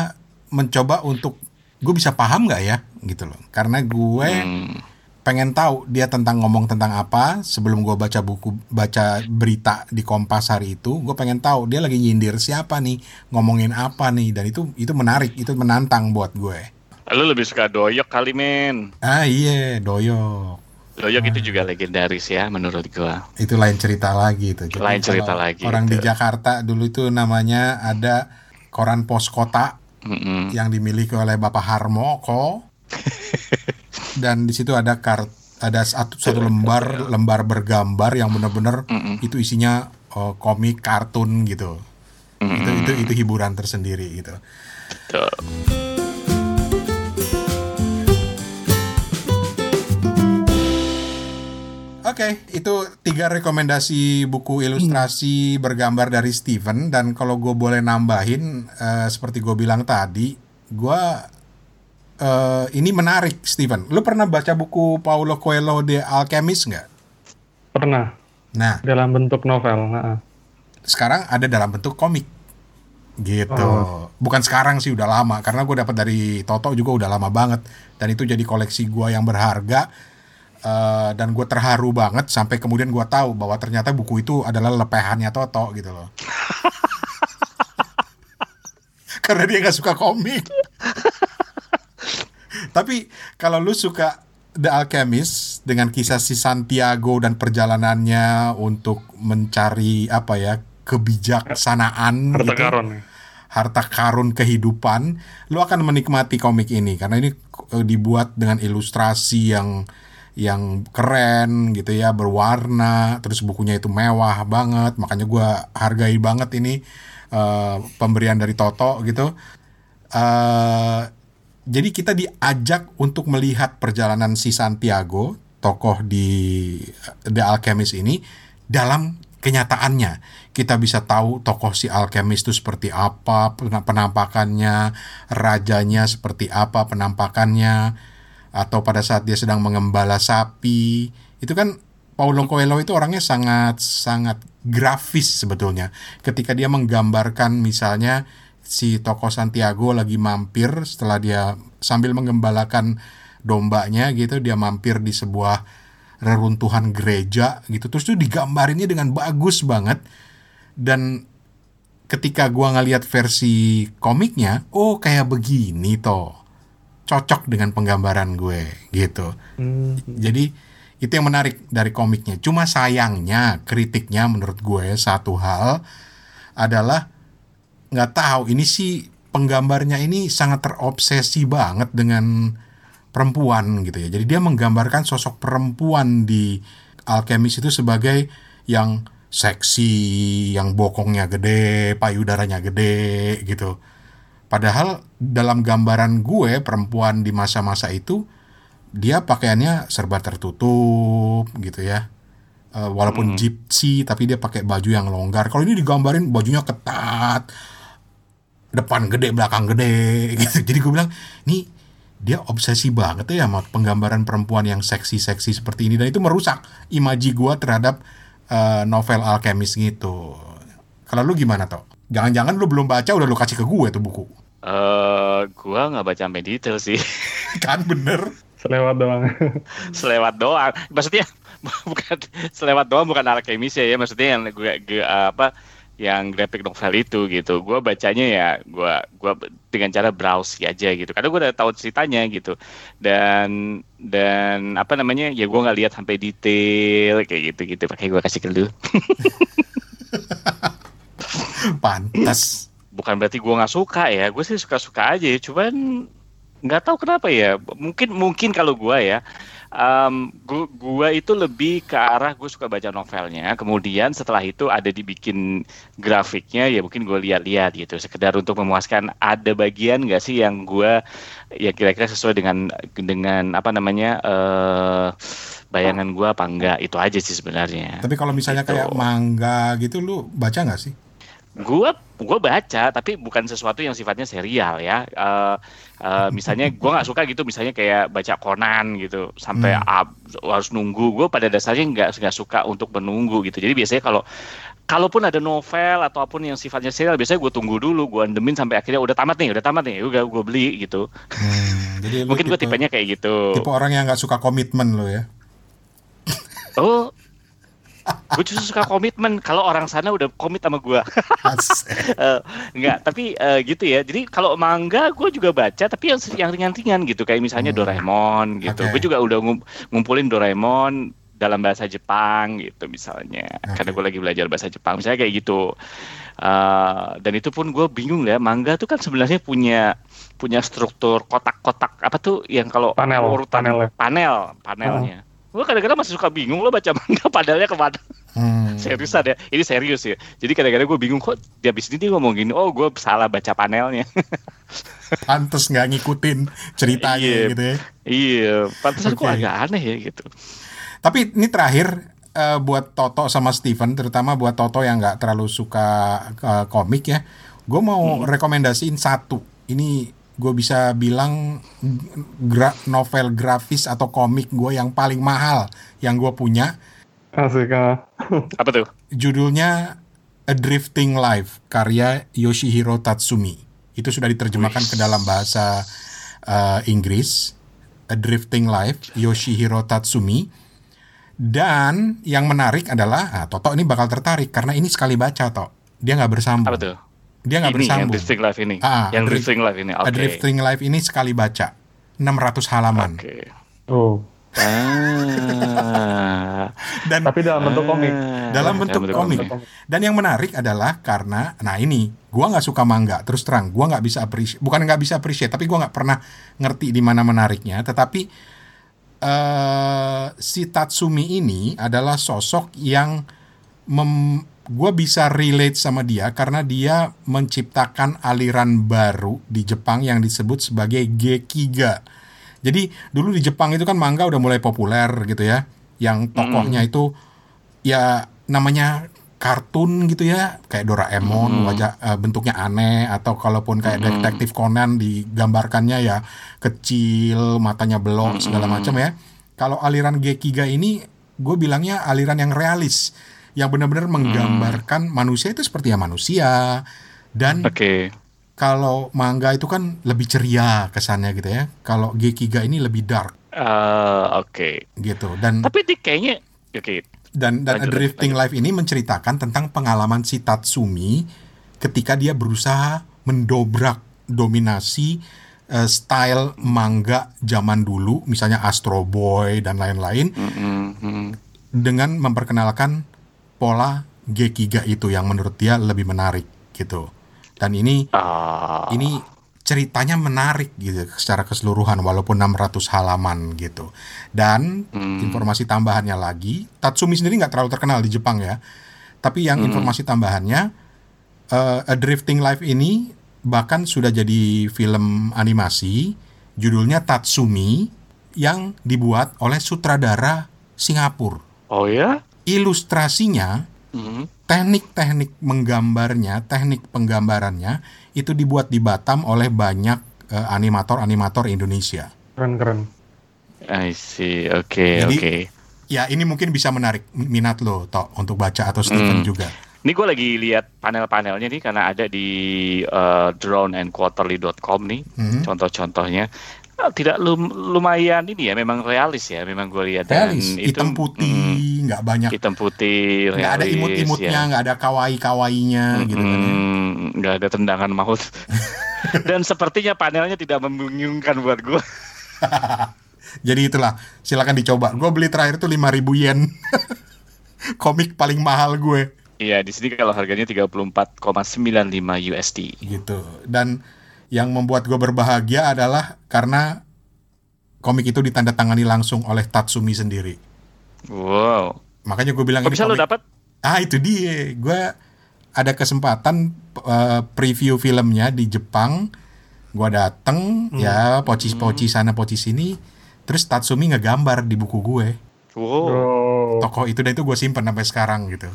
mencoba untuk gue bisa paham nggak ya gitu loh karena gue Hmm. pengen tahu dia tentang ngomong tentang apa sebelum gue baca buku baca berita di Kompas hari itu gue pengen tahu dia lagi nyindir siapa nih ngomongin apa nih dan itu itu menarik itu menantang buat gue Lu lebih suka doyok kali men. ah iya doyok Doyok itu juga legendaris ya menurut gua. itu lain cerita lagi itu Jadi Lain cerita lagi orang di itu. Jakarta dulu itu namanya ada koran pos kota Mm-mm. yang dimiliki oleh Bapak Harmoko [LAUGHS] dan di situ ada kart ada satu satu lembar lembar bergambar yang benar-benar Mm-mm. itu isinya oh, komik kartun gitu itu itu itu hiburan tersendiri gitu Tuh. Oke, itu tiga rekomendasi buku ilustrasi bergambar dari Steven dan kalau gue boleh nambahin eh, seperti gue bilang tadi, gue eh, ini menarik Steven. Lu pernah baca buku Paulo Coelho The Alchemist nggak? Pernah Nah, dalam bentuk novel. Nah, sekarang ada dalam bentuk komik, gitu. Bukan sekarang sih udah lama karena gue dapat dari Toto juga udah lama banget dan itu jadi koleksi gue yang berharga. Eh, dan gue terharu banget sampai kemudian gue tahu bahwa ternyata buku itu adalah lepehannya Toto gitu loh. [LAUGHS] Karena dia nggak suka komik. [LAUGHS] Tapi kalau lu suka The Alchemist dengan kisah si Santiago dan perjalanannya untuk mencari apa ya kebijaksanaan harta gitu karun. harta karun kehidupan, lu akan menikmati komik ini karena ini eh, dibuat dengan ilustrasi yang yang keren gitu ya, berwarna, terus bukunya itu mewah banget, makanya gua hargai banget ini eh, pemberian dari Toto gitu. eh jadi kita diajak untuk melihat perjalanan si Santiago, tokoh di The Alchemist ini dalam kenyataannya. Kita bisa tahu tokoh si Alchemist itu seperti apa, pena- penampakannya, rajanya seperti apa penampakannya, atau pada saat dia sedang mengembala sapi. Itu kan Paulo Coelho itu orangnya sangat sangat grafis sebetulnya. Ketika dia menggambarkan misalnya si tokoh Santiago lagi mampir setelah dia sambil mengembalakan dombanya gitu dia mampir di sebuah reruntuhan gereja gitu terus itu digambarinnya dengan bagus banget dan ketika gua ngeliat versi komiknya oh kayak begini toh cocok dengan penggambaran gue gitu Hmm, jadi itu yang menarik dari komiknya. Cuma sayangnya kritiknya menurut gue satu hal adalah nggak tahu ini sih penggambarnya ini sangat terobsesi banget dengan perempuan gitu ya. Jadi dia menggambarkan sosok perempuan di Alchemist itu sebagai yang seksi, yang bokongnya gede, payudaranya gede gitu. Padahal dalam gambaran gue perempuan di masa-masa itu dia pakaiannya serba tertutup gitu ya. Uh, walaupun Hmm. gypsy tapi dia pakai baju yang longgar. Kalau ini digambarin bajunya ketat, depan gede, belakang gede [LAUGHS] gitu. Jadi gue bilang, nih dia obsesi banget ya sama penggambaran perempuan yang seksi-seksi seperti ini dan itu merusak imaji gue terhadap uh, novel Alchemist gitu. Kalau lu gimana toh? Jangan-jangan lu belum baca udah lu kasih ke gue tuh buku. Eh, gua nggak baca sampai detail sih, [LAUGHS] kan bener? Selewat doang. [LAUGHS] selewat doang. Maksudnya [LAUGHS] bukan selewat doang, bukan alkemis ya, ya. Maksudnya yang gue, gue apa, yang graphic novel itu gitu. Gua bacanya ya, gua, gua dengan cara browse aja gitu. Karena gue udah tahu ceritanya gitu. Dan dan apa namanya, ya gua nggak lihat sampai detail kayak gitu gitu. Pakai gua kasih ke lu. Pantas. Bukan berarti gua nggak suka ya gue sih suka suka aja cuman nggak tahu kenapa ya mungkin mungkin kalau gua ya em, gua, gua itu lebih ke arah gue suka baca novelnya kemudian setelah itu ada dibikin grafiknya ya mungkin gue lihat-lihat gitu sekedar untuk memuaskan ada bagian nggak sih yang gua ya kira-kira sesuai dengan dengan apa namanya eh bayangan gua apa enggak itu aja sih sebenarnya Tapi kalau misalnya Gitu. kayak manga gitu lu baca nggak sih? Gua gua baca tapi bukan sesuatu yang sifatnya serial ya. Eh eh, misalnya gua nggak suka gitu misalnya kayak baca Conan gitu sampai Hmm. up, harus nunggu. Gua pada dasarnya nggak nggak suka untuk menunggu gitu. Jadi biasanya kalau kalaupun ada novel ataupun yang sifatnya serial biasanya gue tunggu dulu gue endemin sampai akhirnya udah tamat nih udah tamat nih udah gue beli gitu Hmm, jadi mungkin gue tipe, tipenya kayak gitu tipe orang yang nggak suka komitmen lo ya. oh gue justru suka komitmen kalau orang sana udah komit sama gue Asik. Eh, enggak, tapi eh, gitu ya. Jadi kalau manga gue juga baca, tapi yang yang ringan-ringan gitu, kayak misalnya Hmm. Doraemon gitu. Oke. Gue juga udah ngum- ngumpulin Doraemon dalam bahasa Jepang gitu misalnya, Oke. karena gue lagi belajar bahasa Jepang, misalnya kayak gitu. Eh, dan itu pun gue bingung ya, manga tuh kan sebenarnya punya punya struktur kotak-kotak apa tuh yang kalau Panel, urutan panelnya. panel panelnya. Gue kadang-kadang masih suka bingung lo baca manga [LAUGHS] panelnya ke mana Hmm. [LAUGHS] seriusan ya ini serius ya jadi kadang-kadang gue bingung kok di habis ini dia ngomong gini oh gue salah baca panelnya [LAUGHS] Pantes nggak ngikutin ceritanya Iya. gitu ya. iya pantesan kok Oke. agak aneh ya gitu Tapi ini terakhir eh, buat Toto sama Steven, terutama buat Toto yang nggak terlalu suka eh, komik ya, gue mau rekomendasiin satu. Ini gue bisa bilang gra- novel grafis atau komik gue yang paling mahal yang gue punya. Asik ah. [LAUGHS] apa tuh Judulnya A Drifting Life karya Yoshihiro Tatsumi. Itu sudah diterjemahkan ke dalam bahasa eh, Inggris. A Drifting Life Yoshihiro Tatsumi. Dan yang menarik adalah, nah, Toto ini bakal tertarik karena ini sekali baca, Tok. Dia nggak bersambung. apa tuh Dia nggak ini yang bersambung. drifting life ini Ah, yang drift- drifting life ini A oke Drifting Life ini sekali baca. 600 halaman. oke Oh. ah [LAUGHS] Dan Tapi dalam bentuk komik. Ah, dalam bentuk komik. Dan yang menarik adalah karena, nah ini, gua nggak suka manga. Terus terang, gua nggak bisa appreciate, bukan nggak bisa appreciate, tapi gua nggak pernah ngerti di mana menariknya. Tetapi eh si Tatsumi ini adalah sosok yang mem, gua bisa relate sama dia karena dia menciptakan aliran baru di Jepang yang disebut sebagai Gekiga. Jadi dulu di Jepang itu kan manga udah mulai populer gitu ya, yang tokohnya itu ya namanya kartun gitu ya. Kayak Doraemon wajah eh, bentuknya aneh. Atau kalaupun kayak detektif Conan digambarkannya ya kecil matanya belok segala macam ya. Kalau aliran Gekiga ini gue bilangnya aliran yang realis yang benar-benar menggambarkan manusia itu seperti ya manusia. Dan oke. kalau manga itu kan lebih ceria kesannya gitu ya. Kalau Gekiga ini lebih dark. Ah, oke. Gitu. Dan tapi dia kayaknya oke. dan dan A Lanjut, Drifting Life ini menceritakan tentang pengalaman si Tatsumi ketika dia berusaha mendobrak dominasi eh, style manga zaman dulu misalnya Astro Boy dan lain-lain. Mm. dengan memperkenalkan pola Gekiga itu yang menurut dia lebih menarik gitu dan ini Ah, ini ceritanya menarik gitu secara keseluruhan walaupun 600 halaman gitu. Dan Hmm. informasi tambahannya lagi, Tatsumi sendiri nggak terlalu terkenal di Jepang ya. Tapi yang Hmm. informasi tambahannya, eh, A Drifting Life ini bahkan sudah jadi film animasi, judulnya Tatsumi, yang dibuat oleh sutradara Singapura. Oh ya? Ilustrasinya, Hmm. teknik-teknik menggambarnya, teknik penggambarannya itu dibuat di Batam oleh banyak eh, animator-animator Indonesia. Keren-keren. I see. Oke, Jadi- oke. Ya, ini mungkin bisa menarik minat lo, Tok, untuk baca atau Steven Hmm. juga. Ini gue lagi lihat panel-panelnya nih karena ada di uh, droneandquarterly.com nih Hmm. contoh-contohnya. Ah, Tidak lum- lumayan ini ya, memang realis ya, memang gue lihat. Dan Realis, itu, hitam putih, nggak banyak, hitam putih, nggak ada imut-imutnya, ya. nggak ada kawaii-kawainya gitu kan. ya. Nggak ada tendangan maut. [LAUGHS] Dan sepertinya panelnya tidak membingungkan buat gue. [LAUGHS] Jadi itulah, silakan dicoba. Gue beli terakhir tuh 5000 yen. [LAUGHS] Komik paling mahal gue. Iya, di sini kalau harganya 34,95 USD. gitu dan yang membuat gue berbahagia adalah karena komik itu ditandatangani langsung oleh Tatsumi sendiri Wow. makanya gue bilang Kok ini bisa lo komik- dapat? ah itu dia gue ada kesempatan eh, preview filmnya di Jepang gue dateng ya pocis-poci sana poci sini terus Tatsumi ngegambar di buku gue Wow. Oh, tokoh itu dan itu gue simpen sampai sekarang gitu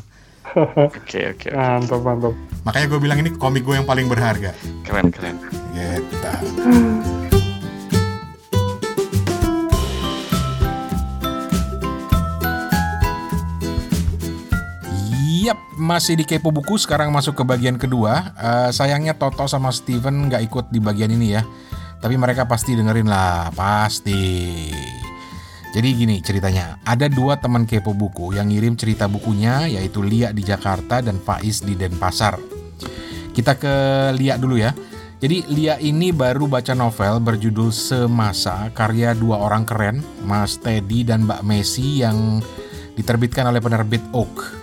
[LAUGHS] Oke, oke, oke. mantap mantap. makanya gue bilang ini komik gue yang paling berharga Keren, keren. gitu [LAUGHS] Yap, masih di Kepo Buku, sekarang masuk ke bagian kedua. Eh, sayangnya Toto sama Steven nggak ikut di bagian ini ya. Tapi mereka pasti dengerin lah, pasti. Jadi gini ceritanya, ada dua teman Kepo Buku yang ngirim cerita bukunya, yaitu Lia di Jakarta dan Faiz di Denpasar. Kita ke Lia dulu ya. Jadi Lia ini baru baca novel berjudul Semasa karya dua orang keren, Mas Teddy dan Mbak Messi yang diterbitkan oleh penerbit Oak.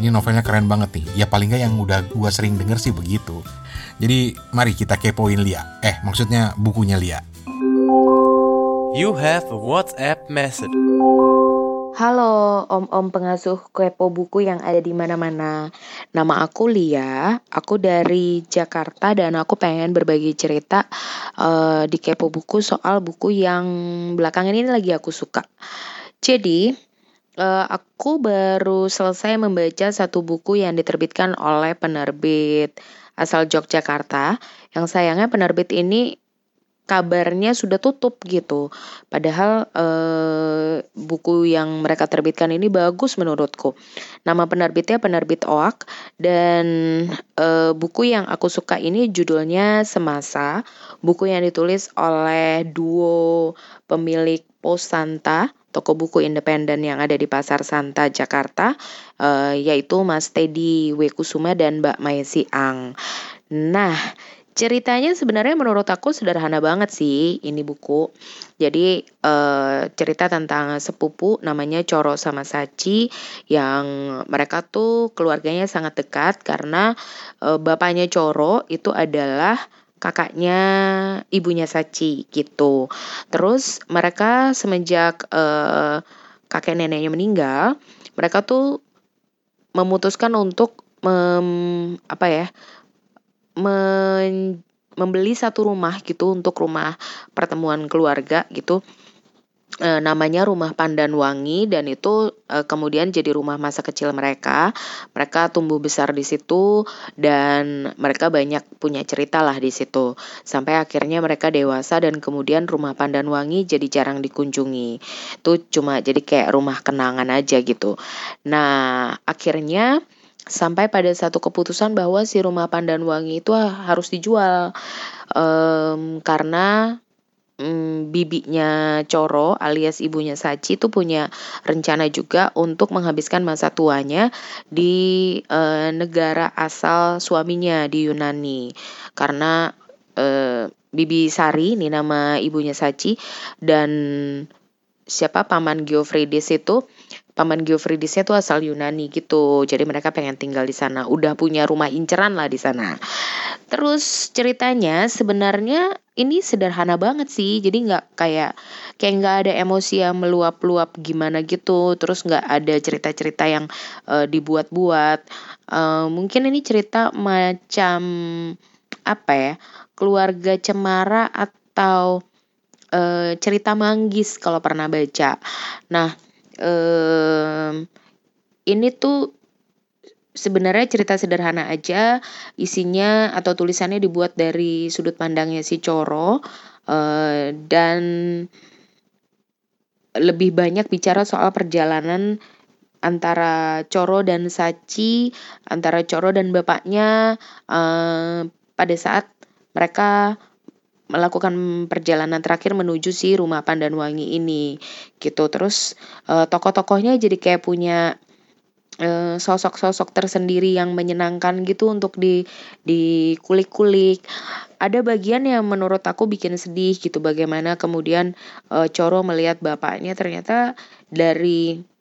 Ini novelnya keren banget nih. Ya paling nggak yang udah gua sering denger sih begitu. Jadi mari kita kepoin Lia. Eh maksudnya bukunya Lia. You have a WhatsApp message. Halo om-om pengasuh kepo buku yang ada di mana-mana. Nama aku Lia, aku dari Jakarta dan aku pengen berbagi cerita eh, di kepo buku soal buku yang belakangan ini lagi aku suka. Jadi eh, aku baru selesai membaca satu buku yang diterbitkan oleh penerbit asal Yogyakarta. Yang sayangnya penerbit ini kabarnya sudah tutup gitu. Padahal eh, buku yang mereka terbitkan ini bagus menurutku. Nama penerbitnya penerbit OAK dan eh, buku yang aku suka ini judulnya Semasa. Buku yang ditulis oleh duo pemilik Pos Santa, toko buku independen yang ada di Pasar Santa Jakarta, eh, yaitu Mas Teddy Wekusuma dan Mbak Maesi Ang. Nah, Ceritanya sebenarnya menurut aku sederhana banget sih ini buku. Jadi eh, cerita tentang sepupu namanya Coro sama Sachi yang mereka tuh keluarganya sangat dekat karena eh, bapaknya Coro itu adalah kakaknya ibunya Sachi gitu. Terus mereka semenjak eh, kakek neneknya meninggal, mereka tuh memutuskan untuk mem, apa ya? men- membeli satu rumah gitu untuk rumah pertemuan keluarga gitu e, namanya rumah Pandanwangi dan itu e, kemudian jadi rumah masa kecil mereka. Mereka tumbuh besar di situ dan mereka banyak punya cerita lah di situ. Sampai akhirnya mereka dewasa dan kemudian rumah Pandanwangi jadi jarang dikunjungi. Itu cuma jadi kayak rumah kenangan aja gitu. Nah akhirnya sampai pada satu keputusan bahwa si rumah Pandanwangi itu harus dijual. Em, karena mm, bibinya Coro alias ibunya Sachi itu punya rencana juga untuk menghabiskan masa tuanya di eh, negara asal suaminya di Yunani. Karena eh, Bibi Sari ini nama ibunya Sachi dan siapa paman Geoffridis itu paman Geofridisnya tuh asal Yunani gitu. Jadi mereka pengen tinggal di sana. Udah punya rumah inceran lah di sana. Terus ceritanya sebenarnya ini sederhana banget sih. Jadi nggak kayak kayak nggak ada emosi yang meluap-luap gimana gitu. Terus nggak ada cerita-cerita yang uh, dibuat-buat. Uh, mungkin ini cerita macam apa ya? Keluarga cemara atau uh, cerita manggis kalau pernah baca. Nah, um, ini tuh sebenarnya cerita sederhana aja, isinya atau tulisannya dibuat dari sudut pandangnya si Coro, uh, dan lebih banyak bicara soal perjalanan antara Coro dan Saci, antara Coro dan bapaknya, uh, pada saat mereka melakukan perjalanan terakhir menuju si rumah Pandanwangi ini gitu. Terus uh, tokoh-tokohnya jadi kayak punya uh, sosok-sosok tersendiri yang menyenangkan gitu untuk di di kulik-kulik ada bagian yang menurut aku bikin sedih gitu bagaimana kemudian uh, Coro melihat bapaknya ternyata dari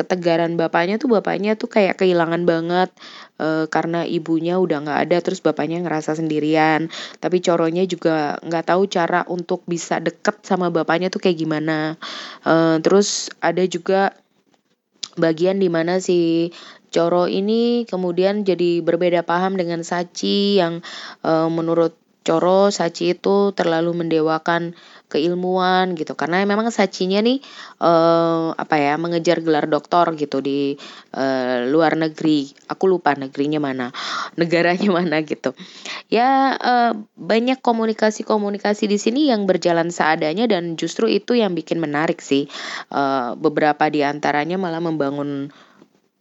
ketegaran bapaknya tuh bapaknya tuh kayak kehilangan banget e, karena ibunya udah nggak ada terus bapaknya ngerasa sendirian. Tapi coronya juga nggak tahu cara untuk bisa deket sama bapaknya tuh kayak gimana. E, terus ada juga bagian di mana si Coro ini kemudian jadi berbeda paham dengan Sachi yang e, menurut Coro Sachi itu terlalu mendewakan keilmuan gitu. Karena memang Sachinya nih uh, apa ya mengejar gelar doktor gitu di uh, luar negeri. Aku lupa negerinya mana [LAUGHS] negaranya mana gitu. Ya uh, banyak komunikasi-komunikasi di sini yang berjalan seadanya dan justru itu yang bikin menarik sih. Uh, beberapa di antaranya malah membangun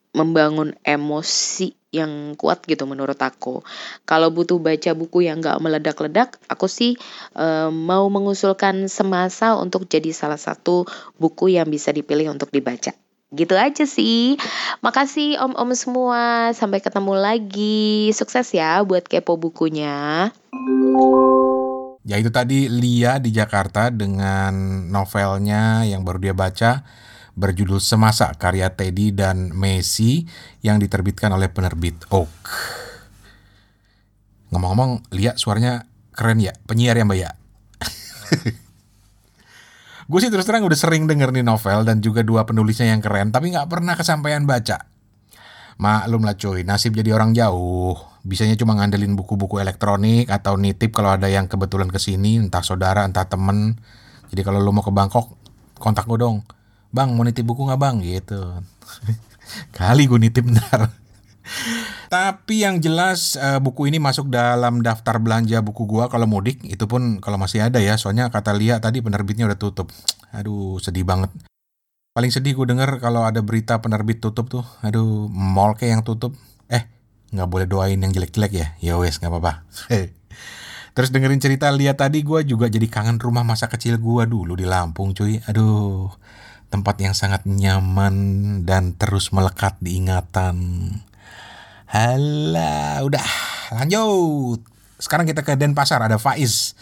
membangun emosi yang kuat gitu menurut aku. Kalau butuh baca buku yang gak meledak-ledak, aku sih e, mau mengusulkan semasa untuk jadi salah satu buku yang bisa dipilih untuk dibaca. Gitu aja sih. Makasih om-om semua. Sampai ketemu lagi. Sukses ya buat kepo bukunya. Ya itu tadi Lia di Jakarta dengan novelnya yang baru dia baca berjudul Semasa karya Teddy dan Messi yang diterbitkan oleh penerbit Oak. Ngomong-ngomong, lihat suaranya keren ya, penyiar ya mbak ya. [LAUGHS] Gue sih terus terang udah sering denger nih novel dan juga dua penulisnya yang keren, tapi nggak pernah kesampaian baca. Maklum lah cuy, nasib jadi orang jauh. Bisanya cuma ngandelin buku-buku elektronik atau nitip kalau ada yang kebetulan ke sini, entah saudara, entah temen. Jadi kalau lo mau ke Bangkok, kontak gue dong bang mau nitip buku nggak bang? Gitu. [LAUGHS] Kali gue nitip ntar tapi yang jelas uh, buku ini masuk dalam daftar belanja buku gua. Kalau mudik itu pun kalau masih ada ya. Soalnya kata Lia tadi penerbitnya udah tutup. Aduh sedih banget. Paling sedih gue denger kalau ada berita penerbit tutup tuh. Aduh mall kayak yang tutup. Eh nggak boleh doain yang jelek-jelek ya? Ya wes nggak apa-apa. [LAUGHS] Terus dengerin cerita Lia tadi gue juga jadi kangen rumah masa kecil gue dulu di Lampung cuy. Aduh, tempat yang sangat nyaman dan terus melekat di ingatan. Halah, udah lanjut. Sekarang kita ke Denpasar ada Faiz.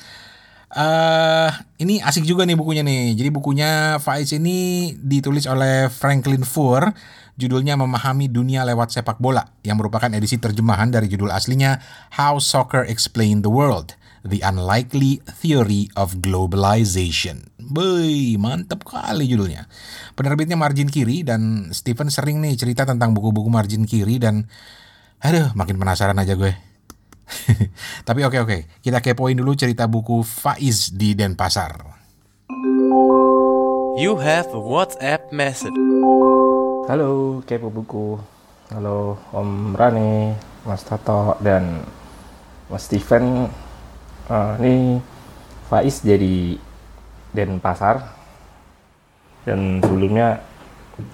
Uh, ini asik juga nih bukunya nih. Jadi bukunya Faiz ini ditulis oleh Franklin Foer. Judulnya Memahami Dunia Lewat Sepak Bola yang merupakan edisi terjemahan dari judul aslinya How Soccer Explained the World. The Unlikely Theory of Globalization. Boy, mantep kali judulnya. Penerbitnya Margin Kiri dan Stephen sering nih cerita tentang buku-buku Margin Kiri dan aduh makin penasaran aja gue. [LAUGHS] Tapi oke oke, kita kepoin dulu cerita buku Faiz di Denpasar. You have a WhatsApp message. Halo, kepo buku. Halo Om Rane, Mas Tato, dan Mas Stephen uh, ini Faiz jadi Denpasar. Dan sebelumnya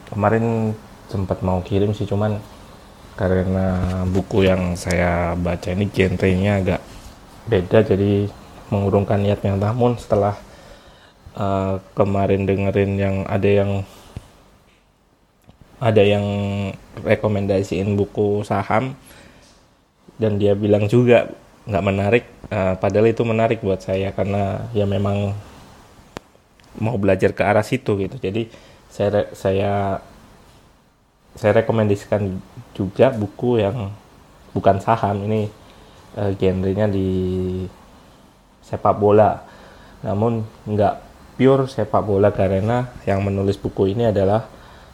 kemarin sempat mau kirim sih cuman karena buku yang saya baca ini genrenya agak beda jadi mengurungkan niatnya namun setelah uh, kemarin dengerin yang ada yang ada yang rekomendasiin buku saham. Dan dia bilang juga nggak menarik uh, padahal itu menarik buat saya karena ya memang mau belajar ke arah situ gitu. Jadi saya saya saya rekomendasikan juga buku yang bukan saham ini uh, genrenya di sepak bola. Namun nggak pure sepak bola karena yang menulis buku ini adalah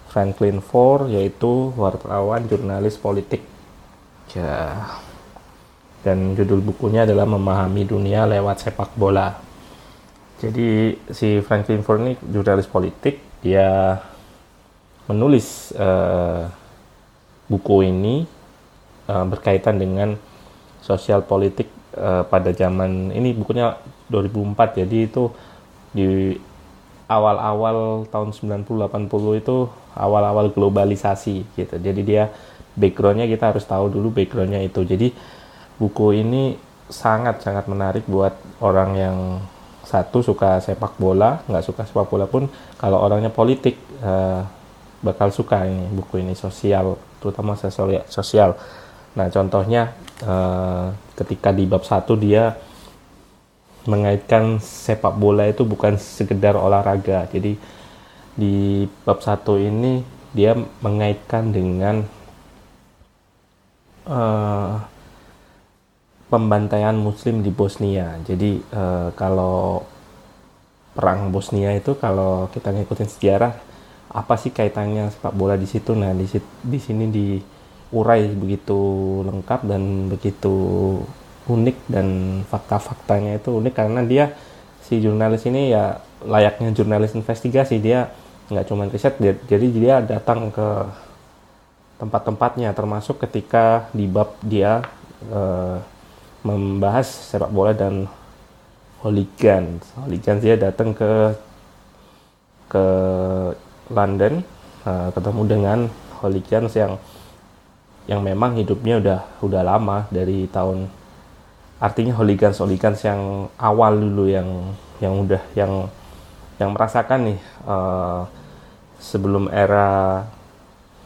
Franklin Ford yaitu wartawan jurnalis politik. Ya dan judul bukunya adalah memahami dunia lewat sepak bola. Jadi si Franklin Ford jurnalis politik. Dia menulis uh, buku ini uh, berkaitan dengan sosial politik uh, pada zaman ini. Bukunya 2004 jadi itu di awal-awal tahun 90-80 itu awal-awal globalisasi gitu. Jadi dia backgroundnya kita harus tahu dulu backgroundnya itu. Jadi buku ini sangat-sangat menarik buat orang yang satu suka sepak bola nggak suka sepak bola pun kalau orangnya politik uh, bakal suka ini buku ini sosial terutama sosial. Nah contohnya uh, ketika di bab satu dia mengaitkan sepak bola itu bukan sekedar olahraga. Jadi di bab satu ini dia mengaitkan dengan uh, pembantaian Muslim di Bosnia. Jadi uh, kalau perang Bosnia itu kalau kita ngikutin sejarah apa sih kaitannya sepak bola di situ? Nah di di sini diurai begitu lengkap dan begitu unik dan fakta-faktanya itu unik karena dia si jurnalis ini ya layaknya jurnalis investigasi dia nggak cuma riset jadi dia datang ke tempat-tempatnya termasuk ketika di bab dia uh, membahas sepak bola dan hooligan. Hooligan dia datang ke ke London uh, ketemu dengan hooligans yang yang memang hidupnya udah udah lama dari tahun artinya hooligans hooligans yang awal dulu yang yang udah yang yang merasakan nih uh, sebelum era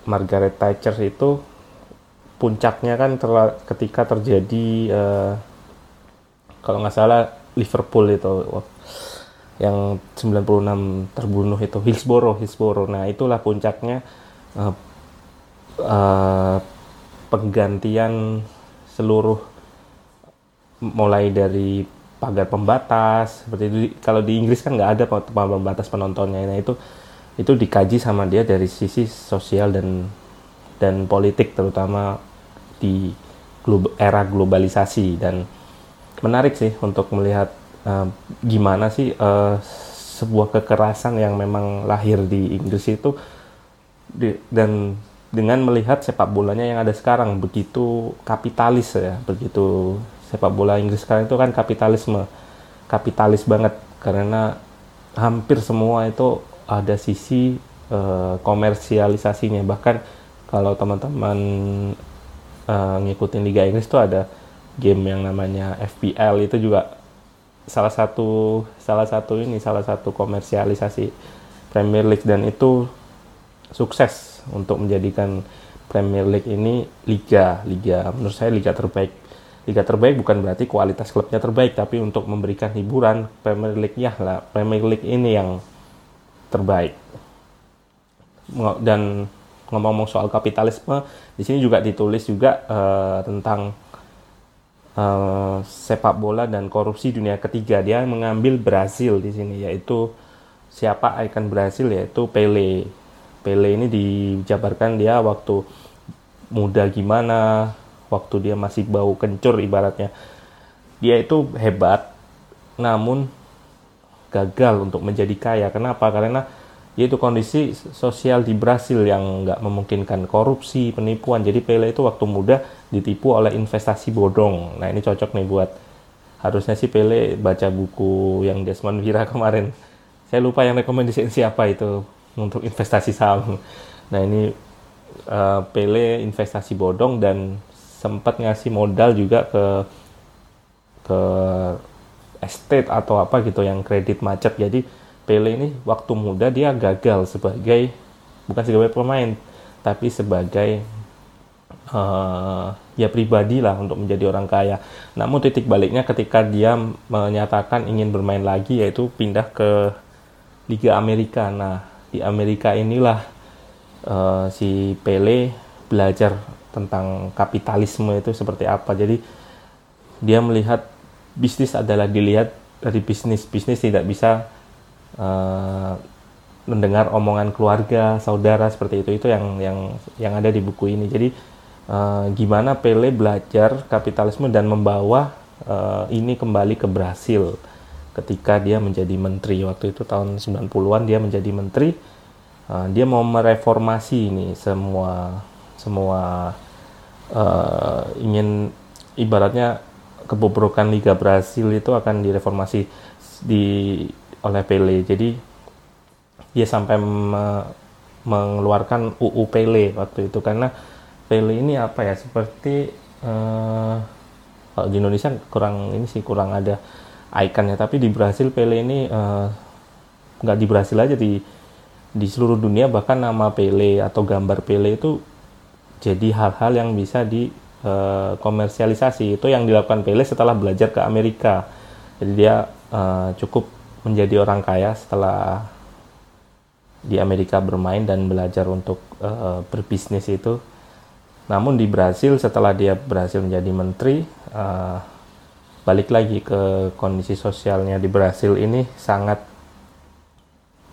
Margaret Thatcher itu puncaknya kan ter ketika terjadi uh, kalau nggak salah Liverpool itu yang 96 terbunuh itu Hillsborough Hillsborough. Nah itulah puncaknya uh, uh, penggantian seluruh mulai dari pagar pembatas seperti itu. Kalau di Inggris kan nggak ada pembatas penontonnya. Nah itu itu dikaji sama dia dari sisi sosial dan dan politik terutama di era globalisasi. Dan menarik sih untuk melihat uh, gimana sih uh, sebuah kekerasan yang memang lahir di Inggris itu di, dan dengan melihat sepak bolanya yang ada sekarang begitu kapitalis ya begitu sepak bola Inggris sekarang itu kan kapitalisme kapitalis banget. Karena hampir semua itu ada sisi uh, komersialisasinya. Bahkan kalau teman-teman uh, ngikutin Liga Inggris tuh ada game yang namanya FPL itu juga salah satu salah satu ini salah satu komersialisasi Premier League. Dan itu sukses untuk menjadikan Premier League ini liga liga menurut saya liga terbaik. Liga terbaik bukan berarti kualitas klubnya terbaik tapi untuk memberikan hiburan Premier League ya lah. Premier League ini yang terbaik. Dan ngomong-ngomong soal kapitalisme, di sini juga ditulis juga uh, tentang uh, sepak bola dan korupsi dunia ketiga. Dia mengambil Brazil di sini, yaitu siapa ikon Brazil yaitu Pele. Pele ini dijabarkan dia waktu muda gimana, waktu dia masih bau kencur ibaratnya. Dia itu hebat, namun gagal untuk menjadi kaya. Kenapa? Karena yaitu kondisi sosial di Brasil yang nggak memungkinkan korupsi, penipuan. Jadi Pele itu waktu muda ditipu oleh investasi bodong. Nah ini cocok nih buat harusnya sih Pele baca buku yang Desmond Vira [LAUGHS] kemarin. Saya lupa yang rekomendasi siapa itu untuk investasi saham. Nah ini uh, Pele investasi bodong dan sempat ngasih modal juga ke ke estate atau apa gitu yang kredit macet. Jadi Pele ini waktu muda dia gagal sebagai bukan sebagai pemain tapi sebagai uh, ya pribadi lah untuk menjadi orang kaya. Namun titik baliknya ketika dia menyatakan ingin bermain lagi yaitu pindah ke Liga Amerika. Nah di Amerika inilah uh, si Pele belajar tentang kapitalisme itu seperti apa. Jadi dia melihat bisnis adalah dilihat dari bisnis. Bisnis tidak bisa uh, mendengar omongan keluarga, saudara seperti itu. Itu yang yang yang ada di buku ini. Jadi uh, gimana Pele belajar kapitalisme dan membawa uh, ini kembali ke Brasil ketika dia menjadi menteri waktu itu tahun 90-an dia menjadi menteri uh, dia mau mereformasi ini semua semua uh, ingin ibaratnya kebobrokan Liga Brasil itu akan direformasi di oleh Pele. Jadi dia sampai me, mengeluarkan UU Pele waktu itu. Karena Pele ini apa ya seperti uh, kalau di Indonesia kurang ini sih kurang ada ikonnya. Tapi di Brasil Pele ini uh, nggak di Brasil aja di di seluruh dunia. Bahkan nama Pele atau gambar Pele itu jadi hal-hal yang bisa di uh, komersialisasi. Itu yang dilakukan Pele setelah belajar ke Amerika. Jadi dia uh, cukup menjadi orang kaya setelah di Amerika bermain dan belajar untuk uh, berbisnis itu namun di Brasil setelah dia berhasil menjadi menteri uh, balik lagi ke kondisi sosialnya di Brasil ini sangat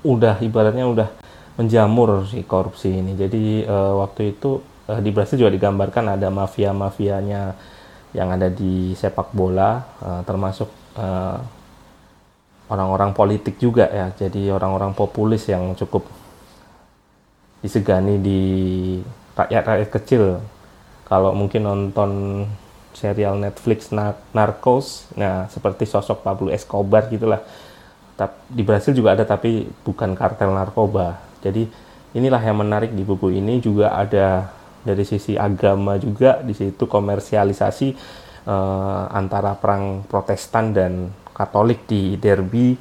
udah ibaratnya udah menjamur si korupsi ini. Jadi uh, waktu itu uh, di Brasil juga digambarkan ada mafia-mafianya yang ada di sepak bola, uh, termasuk orang orang-orang politik juga ya. Jadi orang-orang populis yang cukup disegani di rakyat-rakyat kecil. Kalau mungkin nonton serial Netflix Narcos, nah seperti sosok Pablo Escobar gitulah di Brasil juga ada tapi bukan kartel narkoba. Jadi inilah yang menarik di buku ini juga ada dari sisi agama juga di situ komersialisasi uh, antara perang Protestan dan Katolik di derby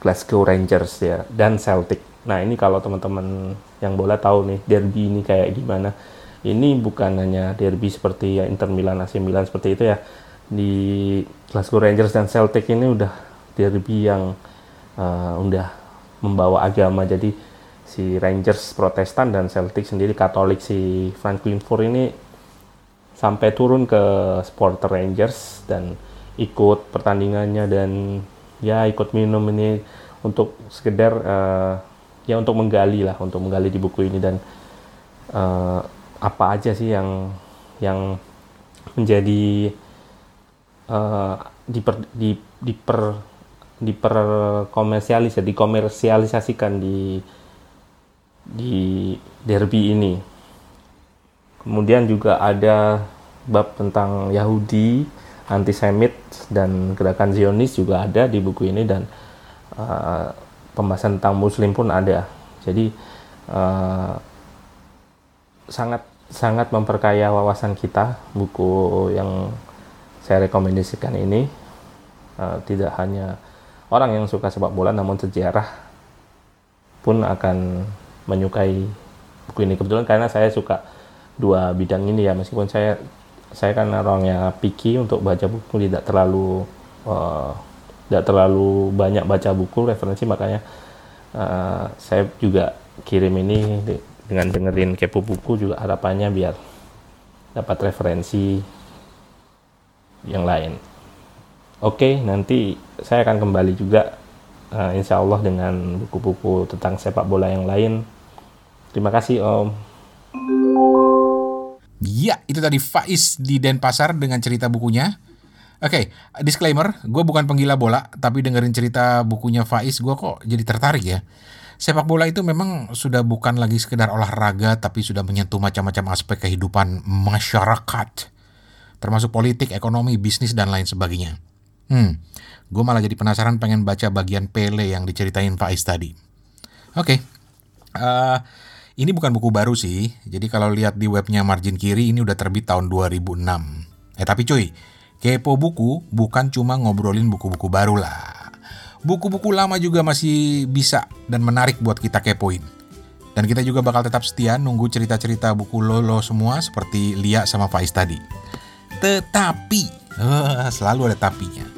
Glasgow Rangers ya dan Celtic. Nah ini kalau teman-teman yang bola tahu nih derby ini kayak gimana. Ini bukan hanya derby seperti ya Inter Milan, AC Milan seperti itu ya. Di Glasgow Rangers dan Celtic ini udah derby yang uh, udah membawa agama jadi si Rangers Protestan dan Celtic sendiri Katolik si Franklin Ford ini sampai turun ke supporter Rangers dan ikut pertandingannya dan ya ikut minum ini untuk sekedar uh, ya untuk menggali lah untuk menggali di buku ini dan uh, apa aja sih yang yang menjadi uh, diper, di, diper diperkomersialis dikomersialisasikan di di derby ini. Kemudian juga ada bab tentang Yahudi, antisemit dan gerakan Zionis juga ada di buku ini dan uh, pembahasan tentang Muslim pun ada. Jadi uh, sangat sangat memperkaya wawasan kita buku yang saya rekomendasikan ini uh, tidak hanya orang yang suka sepak bola namun sejarah pun akan menyukai buku ini kebetulan karena saya suka dua bidang ini ya meskipun saya saya kan orangnya picky untuk baca buku tidak terlalu uh, tidak terlalu banyak baca buku referensi makanya uh, saya juga kirim ini dengan dengerin kepo buku juga harapannya biar dapat referensi yang lain. Oke, nanti saya akan kembali juga uh, insya Allah dengan buku-buku tentang sepak bola yang lain. Terima kasih Om. Ya, itu tadi Faiz di Denpasar dengan cerita bukunya. Oke, okay, disclaimer, gue bukan penggila bola, tapi dengerin cerita bukunya Faiz, gue kok jadi tertarik ya. Sepak bola itu memang sudah bukan lagi sekedar olahraga, tapi sudah menyentuh macam-macam aspek kehidupan masyarakat, termasuk politik, ekonomi, bisnis, dan lain sebagainya. Hmm, gue malah jadi penasaran pengen baca bagian Pele yang diceritain Faiz tadi. Oke, okay. uh, ini bukan buku baru sih. Jadi kalau lihat di webnya margin kiri ini udah terbit tahun 2006. Eh tapi cuy, kepo buku bukan cuma ngobrolin buku-buku baru lah. Buku-buku lama juga masih bisa dan menarik buat kita kepoin. Dan kita juga bakal tetap setia nunggu cerita-cerita buku lo, lo semua seperti Lia sama Faiz tadi. Tetapi, uh, selalu ada tapinya.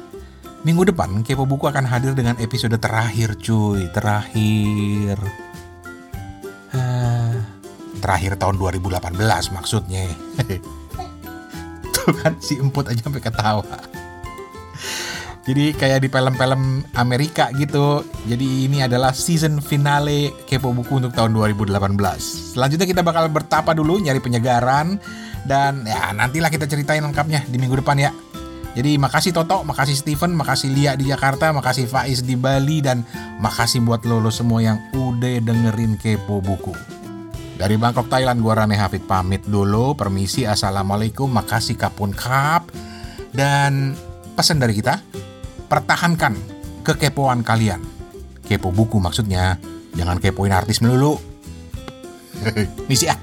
Minggu depan Kepo Buku akan hadir dengan episode terakhir cuy, terakhir. Uh, terakhir tahun 2018 maksudnya. [LAUGHS] Tuh kan si emput aja sampai ketawa. Jadi kayak di film-film Amerika gitu. Jadi ini adalah season finale Kepo Buku untuk tahun 2018. Selanjutnya kita bakal bertapa dulu nyari penyegaran dan ya nantilah kita ceritain lengkapnya di minggu depan ya. Jadi makasih Toto, makasih Steven, makasih Lia di Jakarta, makasih Faiz di Bali dan makasih buat lo, semua yang udah dengerin Kepo Buku. Dari Bangkok, Thailand, gua Rane Hafid pamit dulu. Permisi, Assalamualaikum, makasih Kapun Kap. Dan pesan dari kita, pertahankan kekepoan kalian. Kepo buku maksudnya, jangan kepoin artis melulu. [LAUGHS] Misi ah.